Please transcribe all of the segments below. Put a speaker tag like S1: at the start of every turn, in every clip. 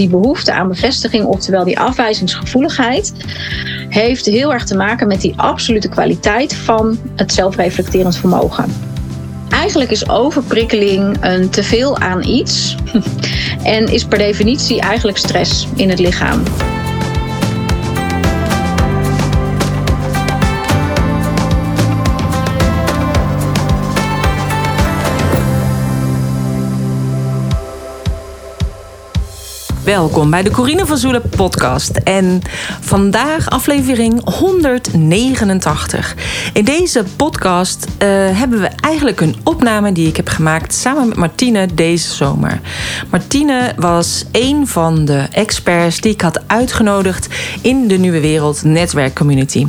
S1: die behoefte aan bevestiging, oftewel die afwijzingsgevoeligheid, heeft heel erg te maken met die absolute kwaliteit van het zelfreflecterend vermogen. Eigenlijk is overprikkeling een teveel aan iets en is per definitie eigenlijk stress in het lichaam.
S2: Welkom bij de Corine van Zoelen podcast. En vandaag aflevering 189. In deze podcast uh, hebben we eigenlijk een opname die ik heb gemaakt samen met Martine deze zomer. Martine was een van de experts die ik had uitgenodigd in de Nieuwe Wereld netwerkcommunity.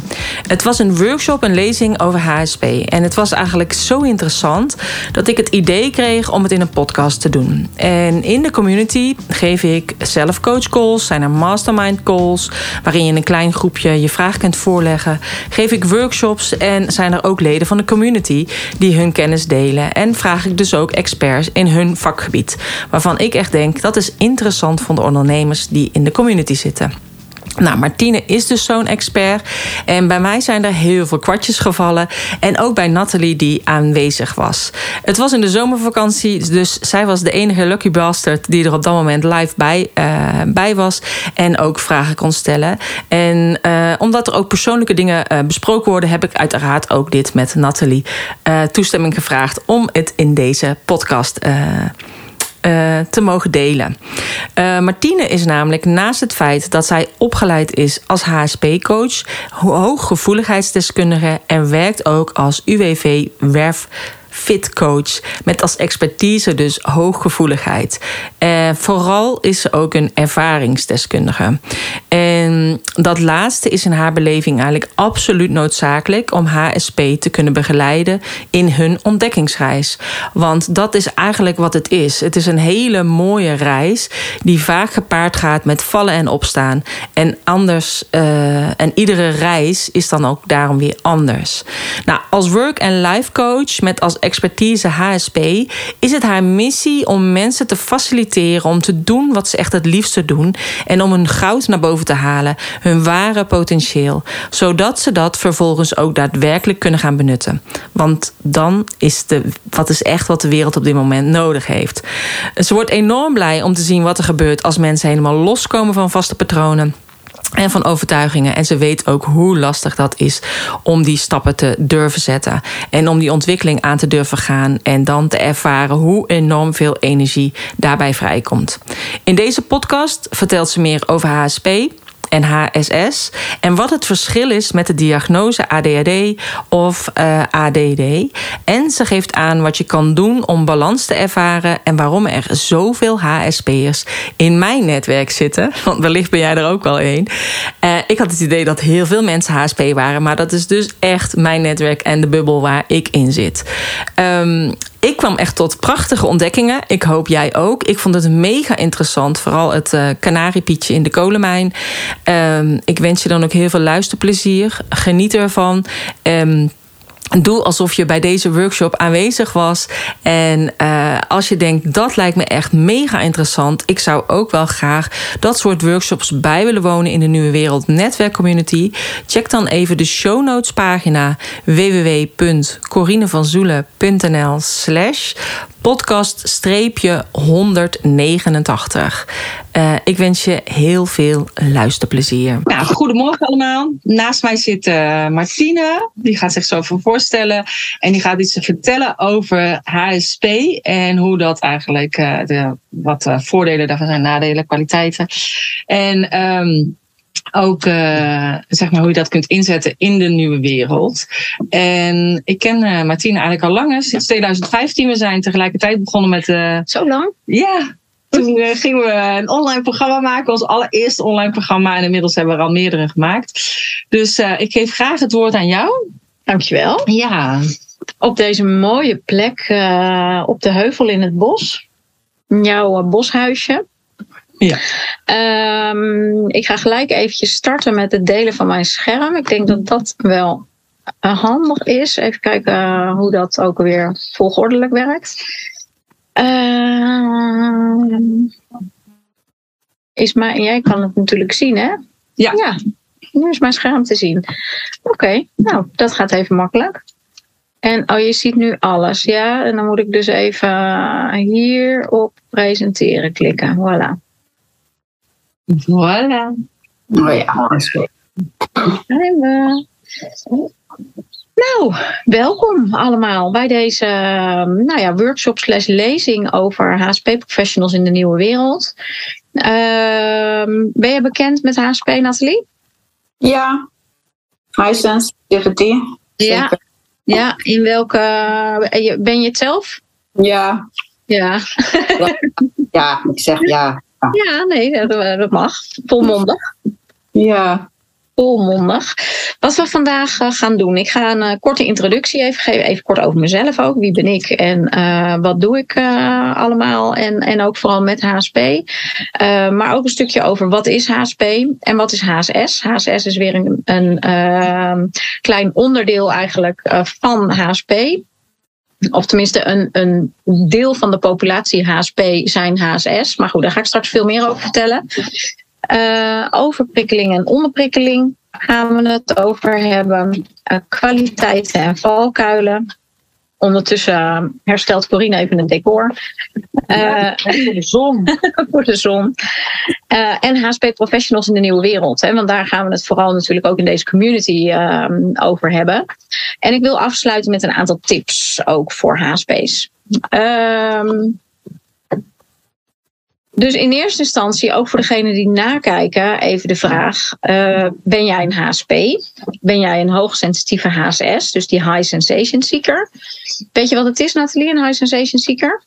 S2: Het was een workshop, een lezing over HSP. En het was eigenlijk zo interessant dat ik het idee kreeg om het in een podcast te doen. En in de community geef ik zelf coach calls, zijn er mastermind calls, waarin je in een klein groepje je vraag kunt voorleggen. Geef ik workshops en zijn er ook leden van de community die hun kennis delen. En vraag ik dus ook experts in hun vakgebied, waarvan ik echt denk dat is interessant voor de ondernemers die in de community zitten. Nou, Martine is dus zo'n expert. En bij mij zijn er heel veel kwartjes gevallen. En ook bij Nathalie, die aanwezig was. Het was in de zomervakantie, dus zij was de enige lucky bastard die er op dat moment live bij, uh, bij was. En ook vragen kon stellen. En uh, omdat er ook persoonlijke dingen uh, besproken worden, heb ik uiteraard ook dit met Nathalie toestemming gevraagd om het in deze podcast uh, te mogen delen. Uh, Martine is namelijk naast het feit dat zij opgeleid is als HSP-coach, hooggevoeligheidsdeskundige en werkt ook als UWV-werf fit coach. Met als expertise dus hooggevoeligheid. Uh, vooral is ze ook een ervaringsdeskundige. En dat laatste is in haar beleving eigenlijk absoluut noodzakelijk om HSP te kunnen begeleiden in hun ontdekkingsreis. Want dat is eigenlijk wat het is. Het is een hele mooie reis die vaak gepaard gaat met vallen en opstaan. En anders, uh, en iedere reis is dan ook daarom weer anders. Nou, als work- en life coach met als expertise HSP is het haar missie om mensen te faciliteren om te doen wat ze echt het liefste doen en om hun goud naar boven te halen, hun ware potentieel, zodat ze dat vervolgens ook daadwerkelijk kunnen gaan benutten. Want dan is de, wat is echt wat de wereld op dit moment nodig heeft. Ze wordt enorm blij om te zien wat er gebeurt als mensen helemaal loskomen van vaste patronen en van overtuigingen. En ze weet ook hoe lastig dat is om die stappen te durven zetten. En om die ontwikkeling aan te durven gaan. En dan te ervaren hoe enorm veel energie daarbij vrijkomt. In deze podcast vertelt ze meer over HSP en HSS. En wat het verschil is met de diagnose ADHD of eh, ADD. En ze geeft aan wat je kan doen om balans te ervaren en waarom er zoveel HSP'ers in mijn netwerk zitten. Want wellicht ben jij er ook wel een. Uh, ik had het idee dat heel veel mensen HSP waren, maar dat is dus echt mijn netwerk en de bubbel waar ik in zit. Um, ik kwam echt tot prachtige ontdekkingen. Ik hoop jij ook. Ik vond het mega interessant. Vooral het uh, kanariepietje in de kolenmijn. Um, ik wens je dan ook heel veel luisterplezier. Geniet ervan. Um, Doe alsof je bij deze workshop aanwezig was. En uh, als je denkt, dat lijkt me echt mega interessant. Ik zou ook wel graag dat soort workshops bij willen wonen in de Nieuwe Wereld Netwerkcommunity. Check dan even de show notes pagina www.corinevanzoelen.nl slash podcast-189. Uh, ik wens je heel veel luisterplezier.
S1: Nou, goedemorgen allemaal. Naast mij zit uh, Martine. Die gaat zich zo voorstellen. En die gaat iets vertellen over HSP. En hoe dat eigenlijk, uh, de, wat voordelen daarvan zijn, nadelen, kwaliteiten. En um, ook uh, zeg maar hoe je dat kunt inzetten in de nieuwe wereld. En ik ken uh, Martine eigenlijk al langer, sinds 2015. We zijn tegelijkertijd begonnen met. Uh,
S3: Zo lang?
S1: Ja. Toen gingen we een online programma maken, ons allereerste online programma. En inmiddels hebben we er al meerdere gemaakt. Dus ik geef graag het woord aan jou.
S3: Dankjewel.
S1: Ja.
S3: Op deze mooie plek op de heuvel in het bos. Jouw boshuisje.
S1: Ja.
S3: Um, ik ga gelijk eventjes starten met het delen van mijn scherm. Ik denk dat dat wel uh, handig is. Even kijken hoe dat ook weer volgordelijk werkt. Uh, is mijn, jij kan het natuurlijk zien, hè?
S2: Ja.
S3: ja. Nu is mijn scherm te zien. Oké, nou, dat gaat even makkelijk. En oh, je ziet nu alles, ja. En dan moet ik dus even hier op presenteren klikken. Voilà.
S2: Voilà.
S4: Oh ja, dat is goed.
S3: Zijn we. Nou, welkom allemaal bij deze nou ja, workshop slash lezing over HSP-professionals in de nieuwe wereld. Ehm, ben je bekend met HSP, Nathalie?
S4: Ja, high sensitivity.
S3: Ja.
S4: Zeker.
S3: Ja, in welke. Ben je het zelf?
S4: Ja,
S3: Ja.
S4: ja, ik zeg ja.
S3: Ja, nee, dat, dat mag. Volmondig.
S4: Ja,
S3: Volmondig. Wat we vandaag eh, gaan doen. Ik ga een eh, korte introductie even geven. Even kort over mezelf ook. Wie ben ik en eh, wat doe ik allemaal? En, en ook vooral met HSP. Maar ook een stukje over wat is HSP en wat is HSS. HSS is weer een, een ehm, klein onderdeel eigenlijk van HSP. Of tenminste, een, een deel van de populatie HSP zijn HSS. Maar goed, daar ga ik straks veel meer over vertellen. Eh, overprikkeling en onderprikkeling gaan we het over hebben. Eh, kwaliteiten en valkuilen. Ondertussen eh, herstelt Corine even het decor.
S2: Voor de zon.
S3: voor de zon. En HSP Professionals in de nieuwe wereld. Hè, want daar gaan we het vooral natuurlijk ook in deze community ehm, over hebben. En ik wil afsluiten met een aantal tips ook voor HSP's. Ehm, dus in eerste instantie, ook voor degenen die nakijken, even de vraag: eh, ben jij een HSP? Ben jij een hoogsensitieve HSS, dus die high sensation seeker? Weet je wat het is, Nathalie, een high sensation seeker?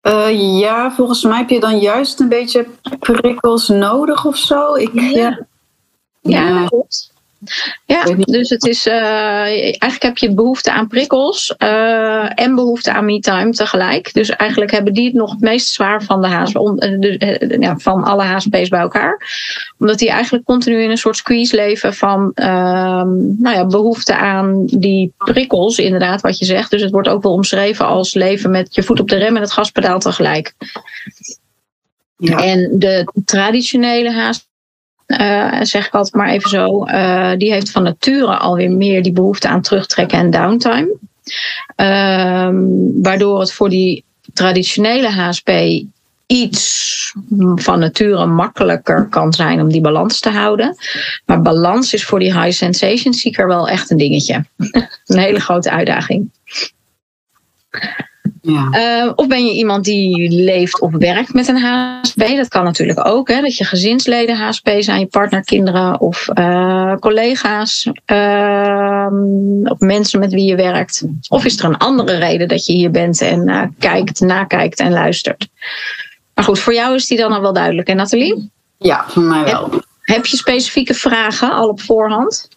S4: Eh, ja, volgens mij heb je dan juist een beetje prikkels nodig of zo. Ik, ja.
S3: Ja,
S4: niet.
S3: dus het is uh, eigenlijk heb je behoefte aan prikkels uh, en behoefte aan me-time tegelijk. Dus eigenlijk hebben die het nog het meest zwaar van de HSP, uh, de, ja, van alle HSP's bij elkaar. Omdat die eigenlijk continu in een soort squeeze leven van nou ja, behoefte aan die prikkels, inderdaad, wat je zegt. Dus het wordt ook wel omschreven als leven met je voet op de rem en het gaspedaal tegelijk.
S4: Ja.
S3: En de traditionele HSP uh, zeg ik altijd maar even zo, uh, die heeft van nature alweer meer die behoefte aan terugtrekken en downtime. Um, waardoor het voor die traditionele HSP iets van nature makkelijker kan zijn om die balans te houden. Maar balans is voor die high sensation seeker wel echt een dingetje. een hele grote uitdaging.
S4: Ja.
S3: Uh, of ben je iemand die leeft of werkt met een HSP? Dat kan natuurlijk ook. Hè? Dat je gezinsleden HSP zijn, je partner, kinderen of uh, collega's. Uh, of mensen met wie je werkt. Of is er een andere reden dat je hier bent en uh, kijkt, nakijkt en luistert? Maar goed, voor jou is die dan al wel duidelijk, hè Nathalie?
S4: Ja, voor mij wel.
S3: Heb, heb je specifieke vragen al op voorhand?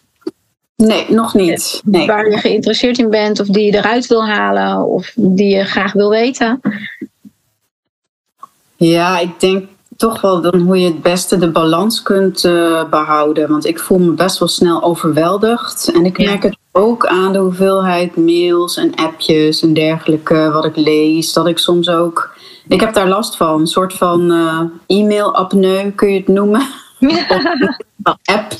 S4: Nee, nog niet. Nee.
S3: Waar je geïnteresseerd in bent of die je eruit wil halen of die je graag wil weten?
S4: Ja, ik denk toch wel dan hoe je het beste de balans kunt uh, behouden. Want ik voel me best wel snel overweldigd. En ik merk het ook aan de hoeveelheid mails en appjes en dergelijke wat ik lees. Dat ik soms ook. Ik heb daar last van. Een soort van uh, e-mail-apneu kun je het noemen. app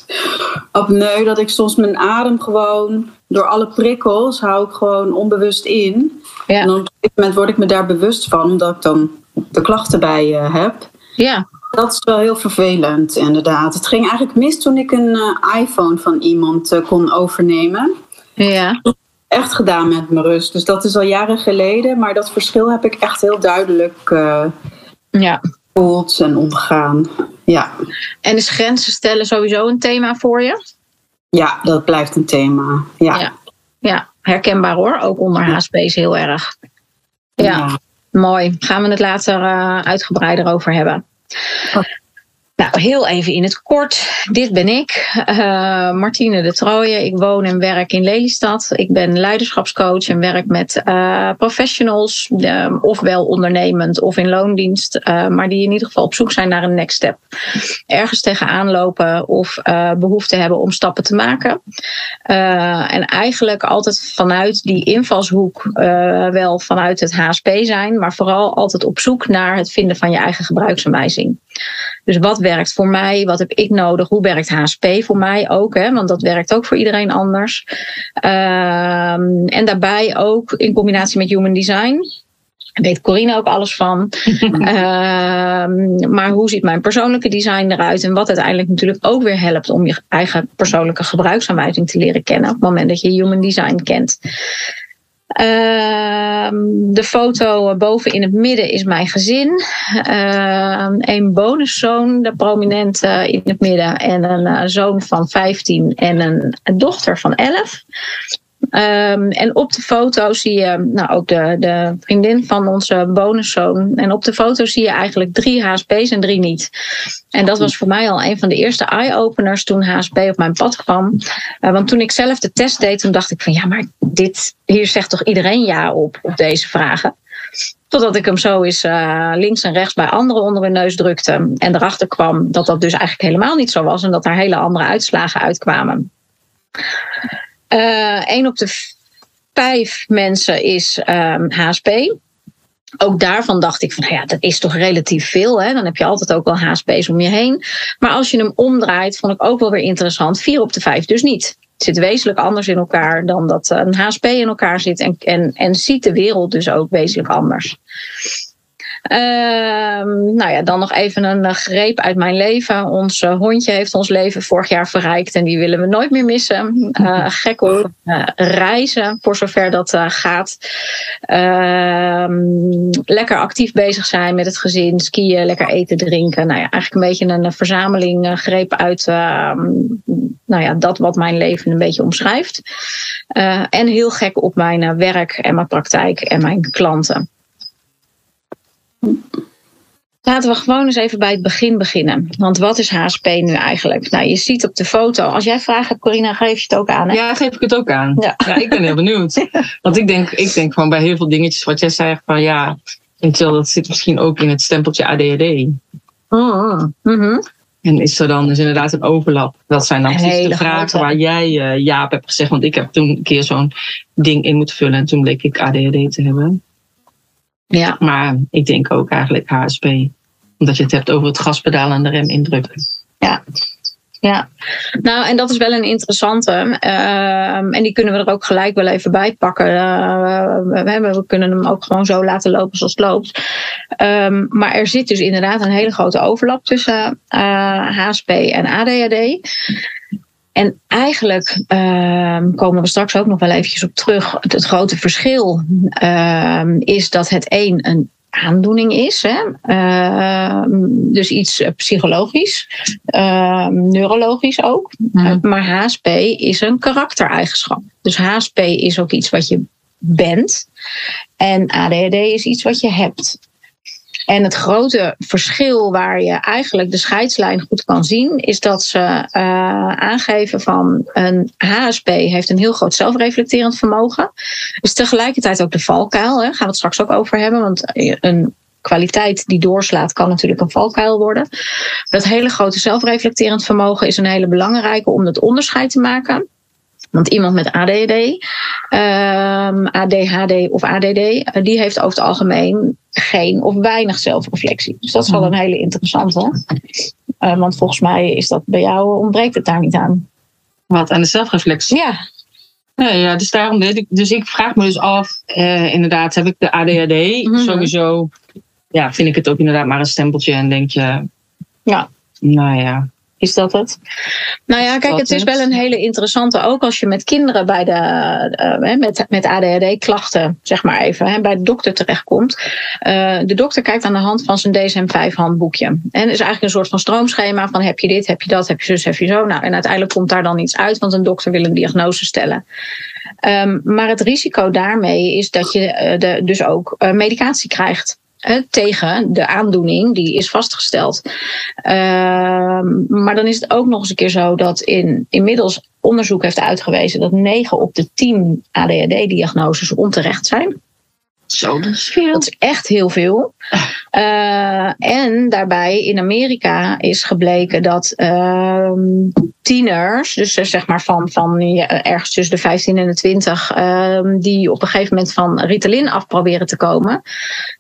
S4: apneu dat ik soms mijn adem gewoon door alle prikkels hou ik gewoon onbewust in.
S3: Ja.
S4: En op een gegeven moment word ik me daar bewust van, omdat ik dan de klachten bij uh, heb.
S3: Ja.
S4: Dat is wel heel vervelend, inderdaad. Het ging eigenlijk mis toen ik een uh, iPhone van iemand uh, kon overnemen.
S3: Ja.
S4: Echt gedaan met mijn rust. Dus dat is al jaren geleden, maar dat verschil heb ik echt heel duidelijk
S3: ja.
S4: En ondergaan. Ja.
S3: En is grenzen stellen sowieso een thema voor je?
S4: Ja, dat blijft een thema. Ja,
S3: ja. ja. herkenbaar hoor. Ook onder HSP's heel erg. Ja, ja. mooi. Gaan we het later uh, uitgebreider over hebben. Nou, heel even in het kort. Dit ben ik, uh, Martine de Trooijen. Ik woon en werk in Lelystad. Ik ben leiderschapscoach en werk met uh, professionals, uh, ofwel ondernemend of in loondienst, uh, maar die in ieder geval op zoek zijn naar een next step. Ergens tegenaan lopen of behoefte hebben om stappen te maken. En eigenlijk altijd vanuit die invalshoek, wel vanuit het HSP zijn, maar vooral altijd op zoek naar het vinden van je eigen gebruiksaanwijzing. Dus wat werkt voor mij? Wat heb ik nodig? Hoe werkt HSP voor mij ook? Hè? Want dat werkt ook voor iedereen anders. Ehm, en daarbij ook in combinatie met human design weet Corine ook alles van. Ehm, maar hoe ziet mijn persoonlijke design eruit? En wat uiteindelijk natuurlijk ook weer helpt om je eigen persoonlijke gebruiksaanwijzing te leren kennen. Op het moment dat je human design kent. Ehm, de foto boven in het midden is mijn gezin. Uh, een bonuszoon, de prominente in het midden. En een uh, zoon van 15 en een dochter van 11. Um, en op de foto zie je, nou ook de, de vriendin van onze bonuszoon. En op de foto zie je eigenlijk drie HSP's en drie niet. En dat was voor mij al een van de eerste eye-openers toen HSP op mijn pad kwam. Uh, want toen ik zelf de test deed, toen dacht ik van ja, maar dit, hier zegt toch iedereen ja op, op deze vragen. Totdat ik hem zo eens uh, links en rechts bij anderen onder hun neus drukte. En erachter kwam dat dat dus eigenlijk helemaal niet zo was. En dat daar hele andere uitslagen uitkwamen. Eén uh, op de vijf mensen is um, ehm, HSP. Ook daarvan dacht ik van, nou ja, dat is toch relatief veel. Hè? Dan heb je altijd ook wel HSP's om je heen. Maar als je hem omdraait, vond ik ook wel weer interessant. Vier op de vijf dus niet. Het zit wezenlijk anders in elkaar dan dat een HSP in elkaar zit. En, en, en ziet de wereld dus ook wezenlijk anders. Ehm, nou ja, dan nog even een greep uit mijn leven. Ons uh, hondje heeft ons leven vorig jaar verrijkt en die willen we nooit meer missen. Uh, gek op reizen, voor zover dat gaat. Ehm, lekker actief bezig zijn met het gezin, skiën, lekker eten, drinken. Nou ja, eigenlijk een beetje een verzameling greep uit ehm, nou ja, dat wat mijn leven een beetje omschrijft. en heel gek op mijn werk en mijn praktijk en mijn klanten. Laten we gewoon eens even bij het begin beginnen. Want wat is HSP nu eigenlijk? Nou, je ziet op de foto. Als jij vragen hebt, Corina, geef je het ook aan. Hè?
S2: Ja, geef ik het ook aan. Ja. ja ik ben heel benieuwd. Want ik denk, ik denk gewoon bij heel veel dingetjes wat jij zei, van ja, ik wil, dat zit misschien ook in het stempeltje ADHD.
S3: Oh, mm
S2: En is er dan dus inderdaad een overlap? Dat zijn dan precies de vragen waar jij uh, Jaap hebt gezegd. Want ik heb toen een keer zo'n ding in moeten vullen en toen bleek ik ADHD te hebben. Ja. Maar ik denk ook eigenlijk HSP. Omdat je het hebt over het gaspedaal en de rem indrukken.
S3: Ja. Ja, nou en dat is wel een interessante. Uh, en die kunnen we er ook gelijk wel even bij pakken. Uh, we, we, kunnen hem ook gewoon zo laten lopen zoals het loopt. Um, maar er zit dus inderdaad een hele grote overlap tussen HSP eh, en ADHD. En eigenlijk uh, komen we straks ook nog wel eventjes op terug. Het, grote verschil uh, is dat het een een aandoening is. Hè? Uh, dus iets psychologisch, neurologisch ook. Mhm. maar HSP is een karaktereigenschap. Dus HSP is ook iets wat je bent. En ADHD is iets wat je hebt. En het grote verschil waar je eigenlijk de scheidslijn goed kan zien, is dat ze uh, aangeven van een HSP heeft een heel groot zelfreflecterend vermogen. Is tegelijkertijd ook de valkuil. Hè, gaan we het straks ook over hebben. Want een kwaliteit die doorslaat kan natuurlijk een valkuil worden. Dat hele grote zelfreflecterend vermogen is een hele belangrijke om het onderscheid te maken. Want iemand met ADD, um, ehm, ADHD of ADD, eh, die heeft over het algemeen geen of weinig zelfreflectie. Dus dat is wel mhm. een hele interessante. Uh, want volgens mij is dat bij jou ontbreekt het daar niet aan.
S2: Wat aan de zelfreflectie?
S3: Ja.
S2: Ja, ja dus daarom weet ik. Dus ik vraag me dus af, inderdaad, heb ik de ADHD? Mhm. Sowieso, ja, vind ik het ook inderdaad maar een stempeltje en denk je,
S3: ja.
S2: Nou ja,
S3: is dat het? Nou ja, kijk, het is wel een hele interessante. Ook als je met kinderen bij de, uh, met, met ADHD-klachten, zeg maar even, hè, bij de dokter terechtkomt. Uh, de dokter kijkt aan de hand van zijn DSM-5-handboekje. En is eigenlijk een soort van stroomschema van heb je dit, heb je dat, heb je zus, heb je zo. Nou, en uiteindelijk komt daar dan iets uit, want een dokter wil een diagnose stellen. Um, maar het risico daarmee is dat je uh, de, dus ook medicatie krijgt tegen de aandoening die is vastgesteld. Ehm, maar dan is het ook nog eens een keer zo dat in, inmiddels onderzoek heeft uitgewezen dat 9 op de 10 ADHD-diagnoses onterecht zijn.
S2: Zo, dat is veel.
S3: Dat is echt heel veel. Uh, en daarbij in Amerika is gebleken dat uh, tieners, dus zeg maar van, van ja, ergens tussen de 15 en de 20, uh, die op een gegeven moment van Ritalin af proberen te komen,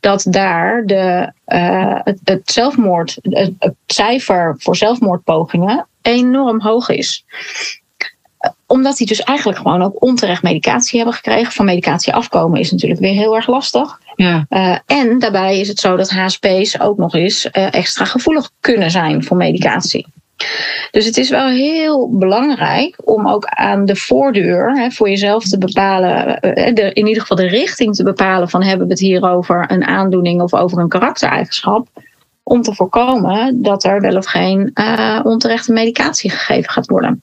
S3: dat daar de, uh, het, het, zelfmoord, het, het cijfer voor zelfmoordpogingen enorm hoog is omdat die dus eigenlijk gewoon ook onterecht medicatie hebben gekregen. Van medicatie afkomen is natuurlijk weer heel erg lastig.
S2: Ja.
S3: Uh, en daarbij is het zo dat HSP's ook nog eens uh, extra gevoelig kunnen zijn voor medicatie. Dus het is wel heel belangrijk om ook aan de voordeur hè, voor jezelf te bepalen, de, in ieder geval de richting te bepalen van hebben we het hier over een aandoening of over een karaktereigenschap. Om te voorkomen dat er wel of geen onterechte medicatie gegeven gaat worden.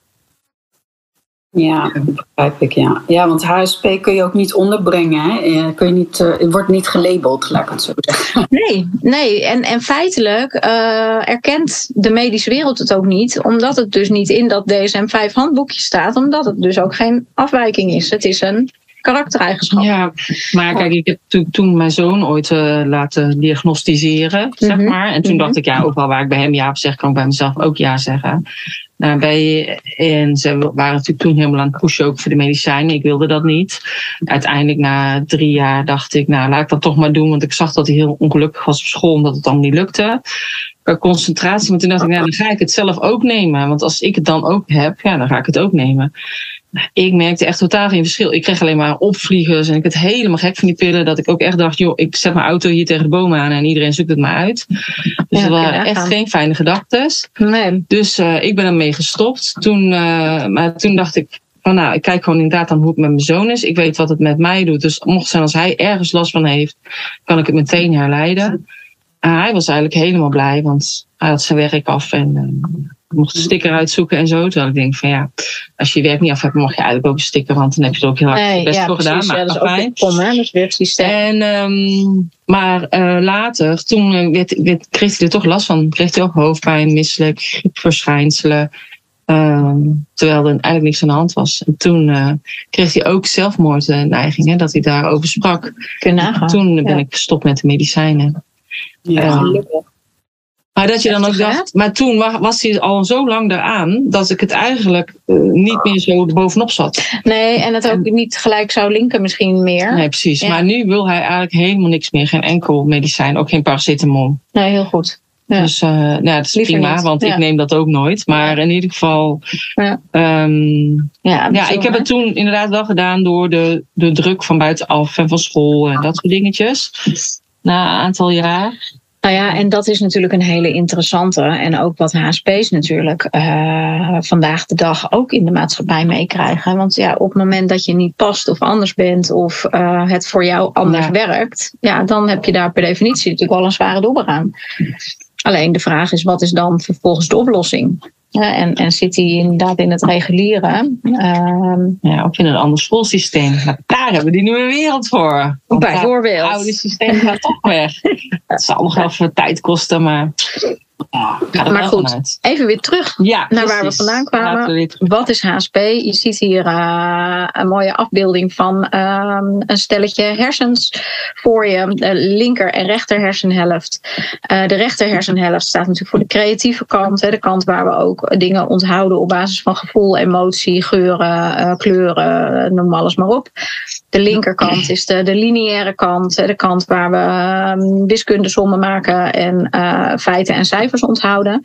S4: Ja, begrijp ik, ja. Ja, want HSP kun je ook niet onderbrengen. Hè? Kun je niet, uh, het wordt niet gelabeld, laat ik het zo zeggen.
S3: Nee, nee. En, en feitelijk uh, erkent de medische wereld het ook niet. Omdat het dus niet in dat DSM-5 handboekje staat. Omdat het dus ook geen afwijking is. Het is een karaktereigenschap.
S2: Ja, maar kijk, ik heb toen, toen mijn zoon ooit uh, laten diagnosticeren, zeg
S3: Mhm.
S2: maar. En toen
S3: Mhm.
S2: dacht ik, ja, ook wel waar ik bij hem ja op zeg, kan ik bij mezelf ook ja zeggen. Bij, en ze waren natuurlijk toen helemaal aan het pushen ook voor de medicijnen. Ik wilde dat niet. Uiteindelijk na drie jaar dacht ik, nou laat ik dat toch maar doen. Want ik zag dat hij heel ongelukkig was op school omdat het dan niet lukte. Qua concentratie. Maar toen dacht ik, nou dan ga ik het zelf ook nemen. Want als ik het dan ook heb, ja, dan ga ik het ook nemen. Ik merkte echt totaal geen verschil. Ik kreeg alleen maar opvliegers en ik werd helemaal gek van die pillen. Dat ik ook echt dacht, joh, ik zet mijn auto hier tegen de bomen aan en iedereen zoekt het maar uit. Dus
S3: Ja,
S2: dat waren echt geen fijne gedachten.
S3: Nee.
S2: Dus uh, ik ben ermee gestopt. Toen, uh, maar toen dacht ik, van nou, ik kijk gewoon inderdaad aan hoe het met mijn zoon is. Ik weet wat het met mij doet. Dus mocht zijn als hij ergens last van heeft, kan ik het meteen herleiden. Uh, hij was eigenlijk helemaal blij, want hij had zijn werk af en uh, mocht een sticker uitzoeken en zo. Terwijl ik denk van ja, als je je werk niet af hebt, mag je eigenlijk ook een sticker, want dan heb je er ook heel hard
S3: nee,
S2: best
S3: ja,
S2: voor
S3: precies,
S2: gedaan.
S3: Ja,
S2: Maar
S3: dat is ook kom, hè? Dat.
S2: En, um, maar uh, later, toen werd, werd, kreeg hij er toch last van. Kreeg hij ook hoofdpijn, misselijk, griepverschijnselen. Um, terwijl er eigenlijk niks aan de hand was. En toen uh, kreeg hij ook zelfmoordneigingen, dat hij daarover sprak.
S3: Kun je nagaan.
S2: Toen ben
S3: ja.
S2: ik gestopt met de medicijnen.
S4: Ja.
S2: Um, maar dat je dan ook dacht, maar toen was hij al zo lang daaraan dat ik het eigenlijk uh, niet meer zo bovenop zat.
S3: Nee, en het ook niet gelijk zou linken misschien meer.
S2: Nee, precies. Ja. Maar nu wil hij eigenlijk helemaal niks meer. Geen enkel medicijn, ook geen paracetamol.
S3: Nee, heel goed.
S2: Ja. Dus uh, nou, dat is
S3: Liever
S2: prima,
S3: niet.
S2: want
S3: Ja.
S2: ik neem dat ook nooit. Maar in ieder geval.
S3: Ja.
S2: Um,
S3: ja,
S2: ja, ik heb het toen inderdaad wel gedaan door de, de druk van buitenaf en van school en dat soort dingetjes. Na een aantal jaar.
S3: Nou ja, en dat is natuurlijk een hele interessante. En ook wat HSP's natuurlijk uh, vandaag de dag ook in de maatschappij meekrijgen. Want ja, op het moment dat je niet past of anders bent of uh, het voor jou anders
S2: Ja.
S3: werkt, ja, dan heb je daar per definitie natuurlijk wel een zware dobber aan. Alleen de vraag is, wat is dan vervolgens de oplossing? Ja, en, en zit die inderdaad in het regulieren? Uh,
S2: ja, of in een ander schoolsysteem. Nou, daar hebben we die nieuwe wereld voor.
S3: Want bijvoorbeeld.
S2: Het oude systeem gaat toch weg. Het zal nog wel even tijd kosten, maar. Ja,
S3: maar goed, even weer terug
S2: ja,
S3: naar waar we vandaan kwamen. We Wat is HSP? Je ziet hier uh, een mooie afbeelding van uh, een stelletje hersens voor je. De linker en rechter hersenhelft. Uh, de rechter hersenhelft staat natuurlijk voor de creatieve kant. Hè, de kant waar we ook dingen onthouden op basis van gevoel, emotie, geuren, uh, kleuren, noem alles maar op. De linkerkant is de, de lineaire kant. Hè, de kant waar we uh, wiskundesommen maken en feiten en cijfers onthouden.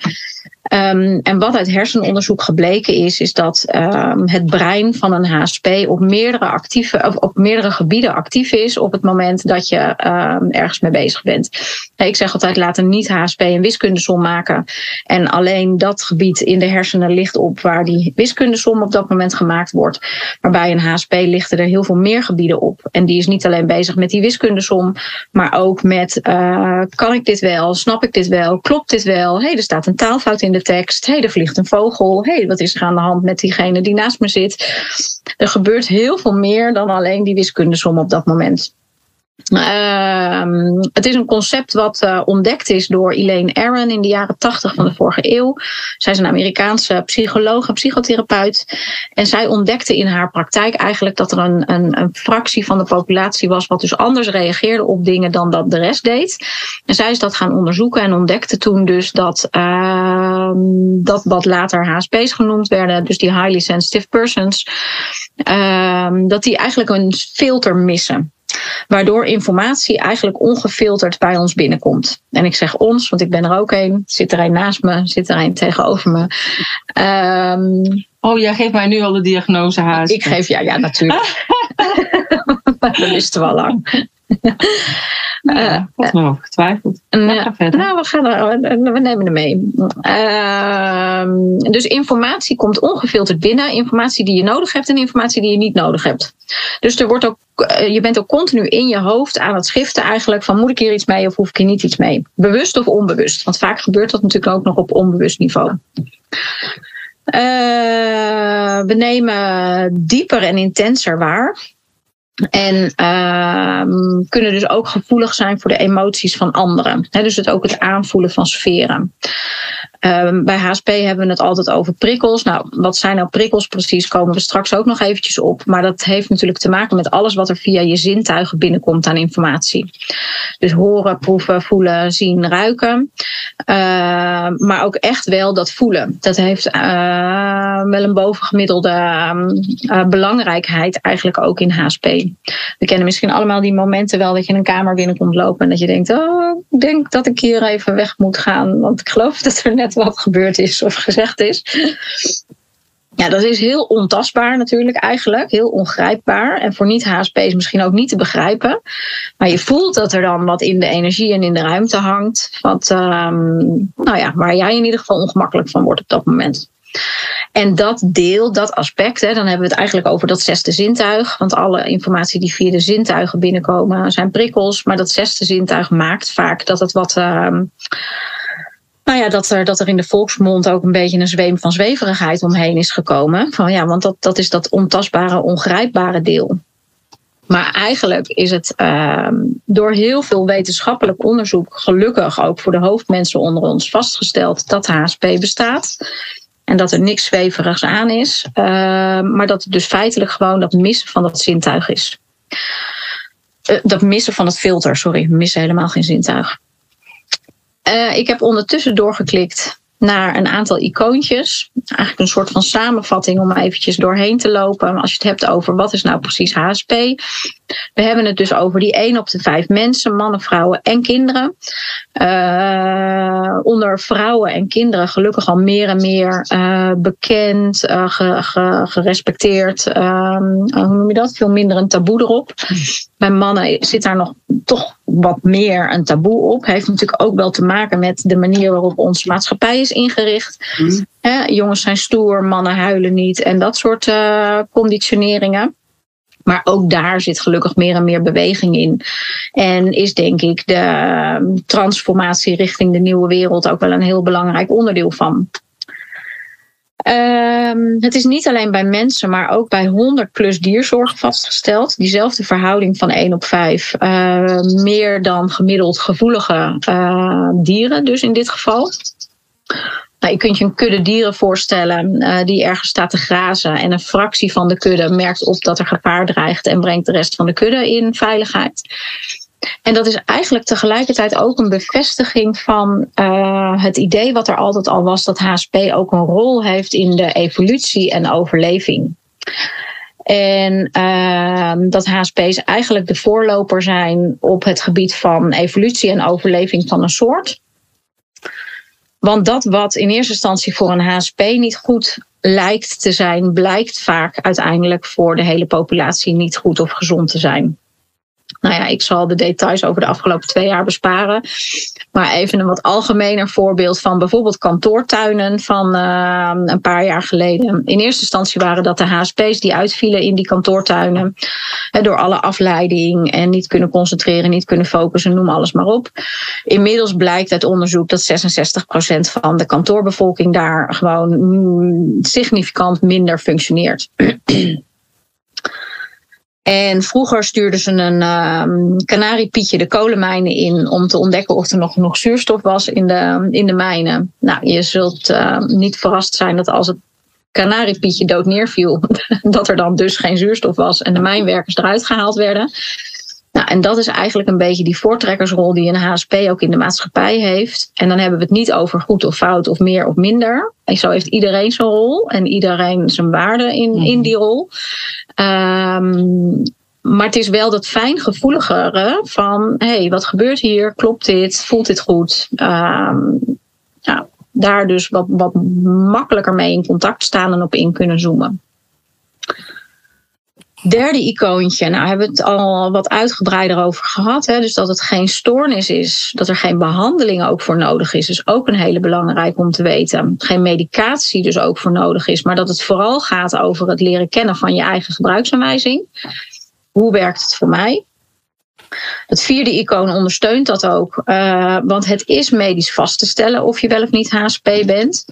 S3: Um, en wat uit hersenonderzoek gebleken is, is dat um, het brein van een HSP op meerdere, actieve, op meerdere gebieden actief is op het moment dat je um, ergens mee bezig bent. Ik zeg altijd, laat een niet-HSP een wiskundesom maken. En alleen dat gebied in de hersenen ligt op waar die wiskundesom op dat moment gemaakt wordt. Maar bij een HSP lichten er heel veel meer gebieden op. En die is niet alleen bezig met die wiskundesom, maar ook met uh, kan ik dit wel, snap ik dit wel, klopt dit wel, hey, er staat een taalfout in de tekst, hé, hey, er vliegt een vogel, hé, hey, wat is er aan de hand met diegene die naast me zit. Er gebeurt heel veel meer dan alleen die wiskundesom op dat moment. Ehm, het is een concept wat uh, ontdekt is door Elaine Aron in de jaren 80 van de vorige eeuw. Zij is een Amerikaanse psycholoog en psychotherapeut. En zij ontdekte in haar praktijk eigenlijk dat er een, een, een, fractie van de populatie was, wat dus anders reageerde op dingen dan dat de rest deed. En zij is dat gaan onderzoeken en ontdekte toen dus dat, uh, dat wat later HSP's genoemd werden, dus die highly sensitive persons, uh, dat die eigenlijk een filter missen. Waardoor informatie eigenlijk ongefilterd bij ons binnenkomt. En ik zeg ons, want ik ben er ook een. Zit er een naast me, zit er een tegenover me.
S2: Um, oh, jij geeft mij nu al de diagnose haast.
S3: Ik geef, ja, ja natuurlijk. dat wisten we al lang.
S2: Ja, uh, nog over getwijfeld. Uh, nou,
S3: we, gaan er, we nemen hem mee. Uh, dus informatie komt ongefilterd binnen. Informatie die je nodig hebt en informatie die je niet nodig hebt. Dus er wordt ook, eh, je bent ook continu in je hoofd aan het schiften eigenlijk van moet ik hier iets mee of hoef ik hier niet iets mee. Bewust of onbewust. Want vaak gebeurt dat natuurlijk ook nog op onbewust niveau. Uh, we nemen dieper en intenser waar. En uh, kunnen dus ook gevoelig zijn voor de emoties van anderen. Dus het ook het aanvoelen van sferen. Uh, bij HSP hebben we het altijd over prikkels. Nou, wat zijn nou prikkels precies? Komen we straks ook nog eventjes op. Maar dat heeft natuurlijk te maken met alles wat er via je zintuigen binnenkomt aan informatie. Dus horen, proeven, voelen, zien, ruiken. Uh, maar ook echt wel dat voelen. Dat heeft uh, wel een bovengemiddelde uh, belangrijkheid eigenlijk ook in HSP. We kennen misschien allemaal die momenten wel dat je in een kamer binnenkomt lopen en dat je denkt, oh, ik denk dat ik hier even weg moet gaan, want ik geloof dat er net wat gebeurd is of gezegd is. Ja, dat is heel ontastbaar natuurlijk eigenlijk, heel ongrijpbaar. En voor niet-HSP's misschien ook niet te begrijpen. Maar je voelt dat er dan wat in de energie en in de ruimte hangt. Wat, um, nou ja, waar jij in ieder geval ongemakkelijk van wordt op dat moment. En dat deel, dat aspect, hè, dan hebben we het eigenlijk over dat zesde zintuig. Want alle informatie die via de zintuigen binnenkomen zijn prikkels. Maar dat zesde zintuig maakt vaak dat het wat. Uh, nou ja, dat er, dat er in de volksmond ook een beetje een zweem van zweverigheid omheen is gekomen. Van ja, want dat, dat is dat ontastbare, ongrijpbare deel. Maar eigenlijk is het uh, door heel veel wetenschappelijk onderzoek, gelukkig ook voor de hoofdmensen onder ons, vastgesteld dat HSP bestaat. En dat er niks zweverigs aan is. Uh, maar dat het dus feitelijk gewoon dat missen van dat zintuig is. Uh, dat missen van het filter, sorry, missen helemaal geen zintuig. Uh, ik heb ondertussen doorgeklikt naar een aantal icoontjes. Eigenlijk een soort van samenvatting om eventjes doorheen te lopen. Als je het hebt over wat is nou precies HSP. We hebben het dus over die 1 op de 5 mensen, mannen, vrouwen en kinderen. Uh, onder vrouwen en kinderen gelukkig al meer en meer uh, bekend, uh, ge, ge, gerespecteerd. hoe noem je dat? Veel minder een taboe erop. Bij mannen zit daar nog toch wat meer een taboe op. Heeft natuurlijk ook wel te maken met de manier waarop onze maatschappij is ingericht. Mm. jongens zijn stoer, mannen huilen niet en dat soort conditioneringen. Maar ook daar zit gelukkig meer en meer beweging in. En is denk ik de ehm, transformatie richting de nieuwe wereld ook wel een heel belangrijk onderdeel van. Um, het is niet alleen bij mensen, maar ook bij 100 plus dierzorg vastgesteld. Diezelfde verhouding van 1 op 5. Uh, ehm, meer dan gemiddeld gevoelige uh, dieren, dus in dit geval. Nou, je kunt je een kudde dieren voorstellen uh, die ergens staat te grazen. En een fractie van de kudde merkt op dat er gevaar dreigt en brengt de rest van de kudde in veiligheid. En dat is eigenlijk tegelijkertijd ook een bevestiging van uh, het idee wat er altijd al was, dat HSP ook een rol heeft in de evolutie en overleving. En uh, dat HSP's eigenlijk de voorloper zijn op het gebied van evolutie en overleving van een soort. Want dat wat in eerste instantie voor een HSP niet goed lijkt te zijn, blijkt vaak uiteindelijk voor de hele populatie niet goed of gezond te zijn. Nou ja, ik zal de details over de afgelopen twee jaar besparen. Maar even een wat algemener voorbeeld van bijvoorbeeld kantoortuinen van uh, een paar jaar geleden. In eerste instantie waren dat de HSP's die uitvielen in die kantoortuinen. Hè, door alle afleiding en niet kunnen concentreren, niet kunnen focussen, noem alles maar op. Inmiddels blijkt uit onderzoek dat 66% van de kantoorbevolking daar gewoon mm, significant minder functioneert. En vroeger stuurden ze een uh, kanariepietje de kolenmijnen in om te ontdekken of er nog zuurstof was in de, in de mijnen. Nou, je zult uh, niet verrast zijn dat als het kanariepietje dood neerviel, dat er dan dus geen zuurstof was en de mijnwerkers eruit gehaald werden. Nou, en dat is eigenlijk een beetje die voortrekkersrol die een HSP ook in de maatschappij heeft. En dan hebben we het niet over goed of fout of meer of minder. En zo heeft iedereen zijn rol en iedereen zijn waarde in, in mhm. die rol. Um, maar het is wel dat fijngevoeligere van: hé, hey, wat gebeurt hier? Klopt dit? Voelt dit goed? Um, nou, daar dus wat, wat makkelijker mee in contact staan en op in kunnen zoomen. Derde icoontje, nou hebben we het al wat uitgebreider over gehad. Hè? Dus dat het geen stoornis is, dat er geen behandeling ook voor nodig is, is ook een hele belangrijke om te weten. Geen medicatie dus ook voor nodig is, maar dat het vooral gaat over het leren kennen van je eigen gebruiksaanwijzing. Hoe werkt het voor mij? Het vierde icoon ondersteunt dat ook, uh, want het is medisch vast te stellen of je wel of niet HSP bent.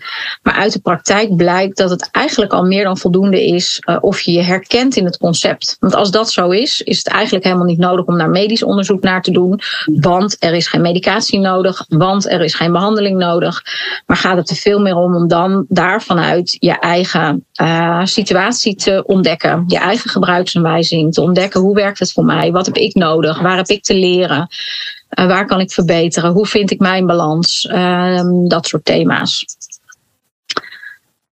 S3: Maar uit de praktijk blijkt dat het eigenlijk al meer dan voldoende is uh, of je je herkent in het concept. Want als dat zo is, is het eigenlijk helemaal niet nodig om daar medisch onderzoek naar te doen, want er is geen medicatie nodig, want er is geen behandeling nodig. Maar gaat het er veel meer om om dan daarvanuit je eigen uh, situatie te ontdekken, je eigen gebruiksaanwijzing te ontdekken. Hoe werkt het voor mij? Wat heb ik nodig? Waar heb ik te leren? Uh, waar kan ik verbeteren? Hoe vind ik mijn balans? Uh, dat soort thema's.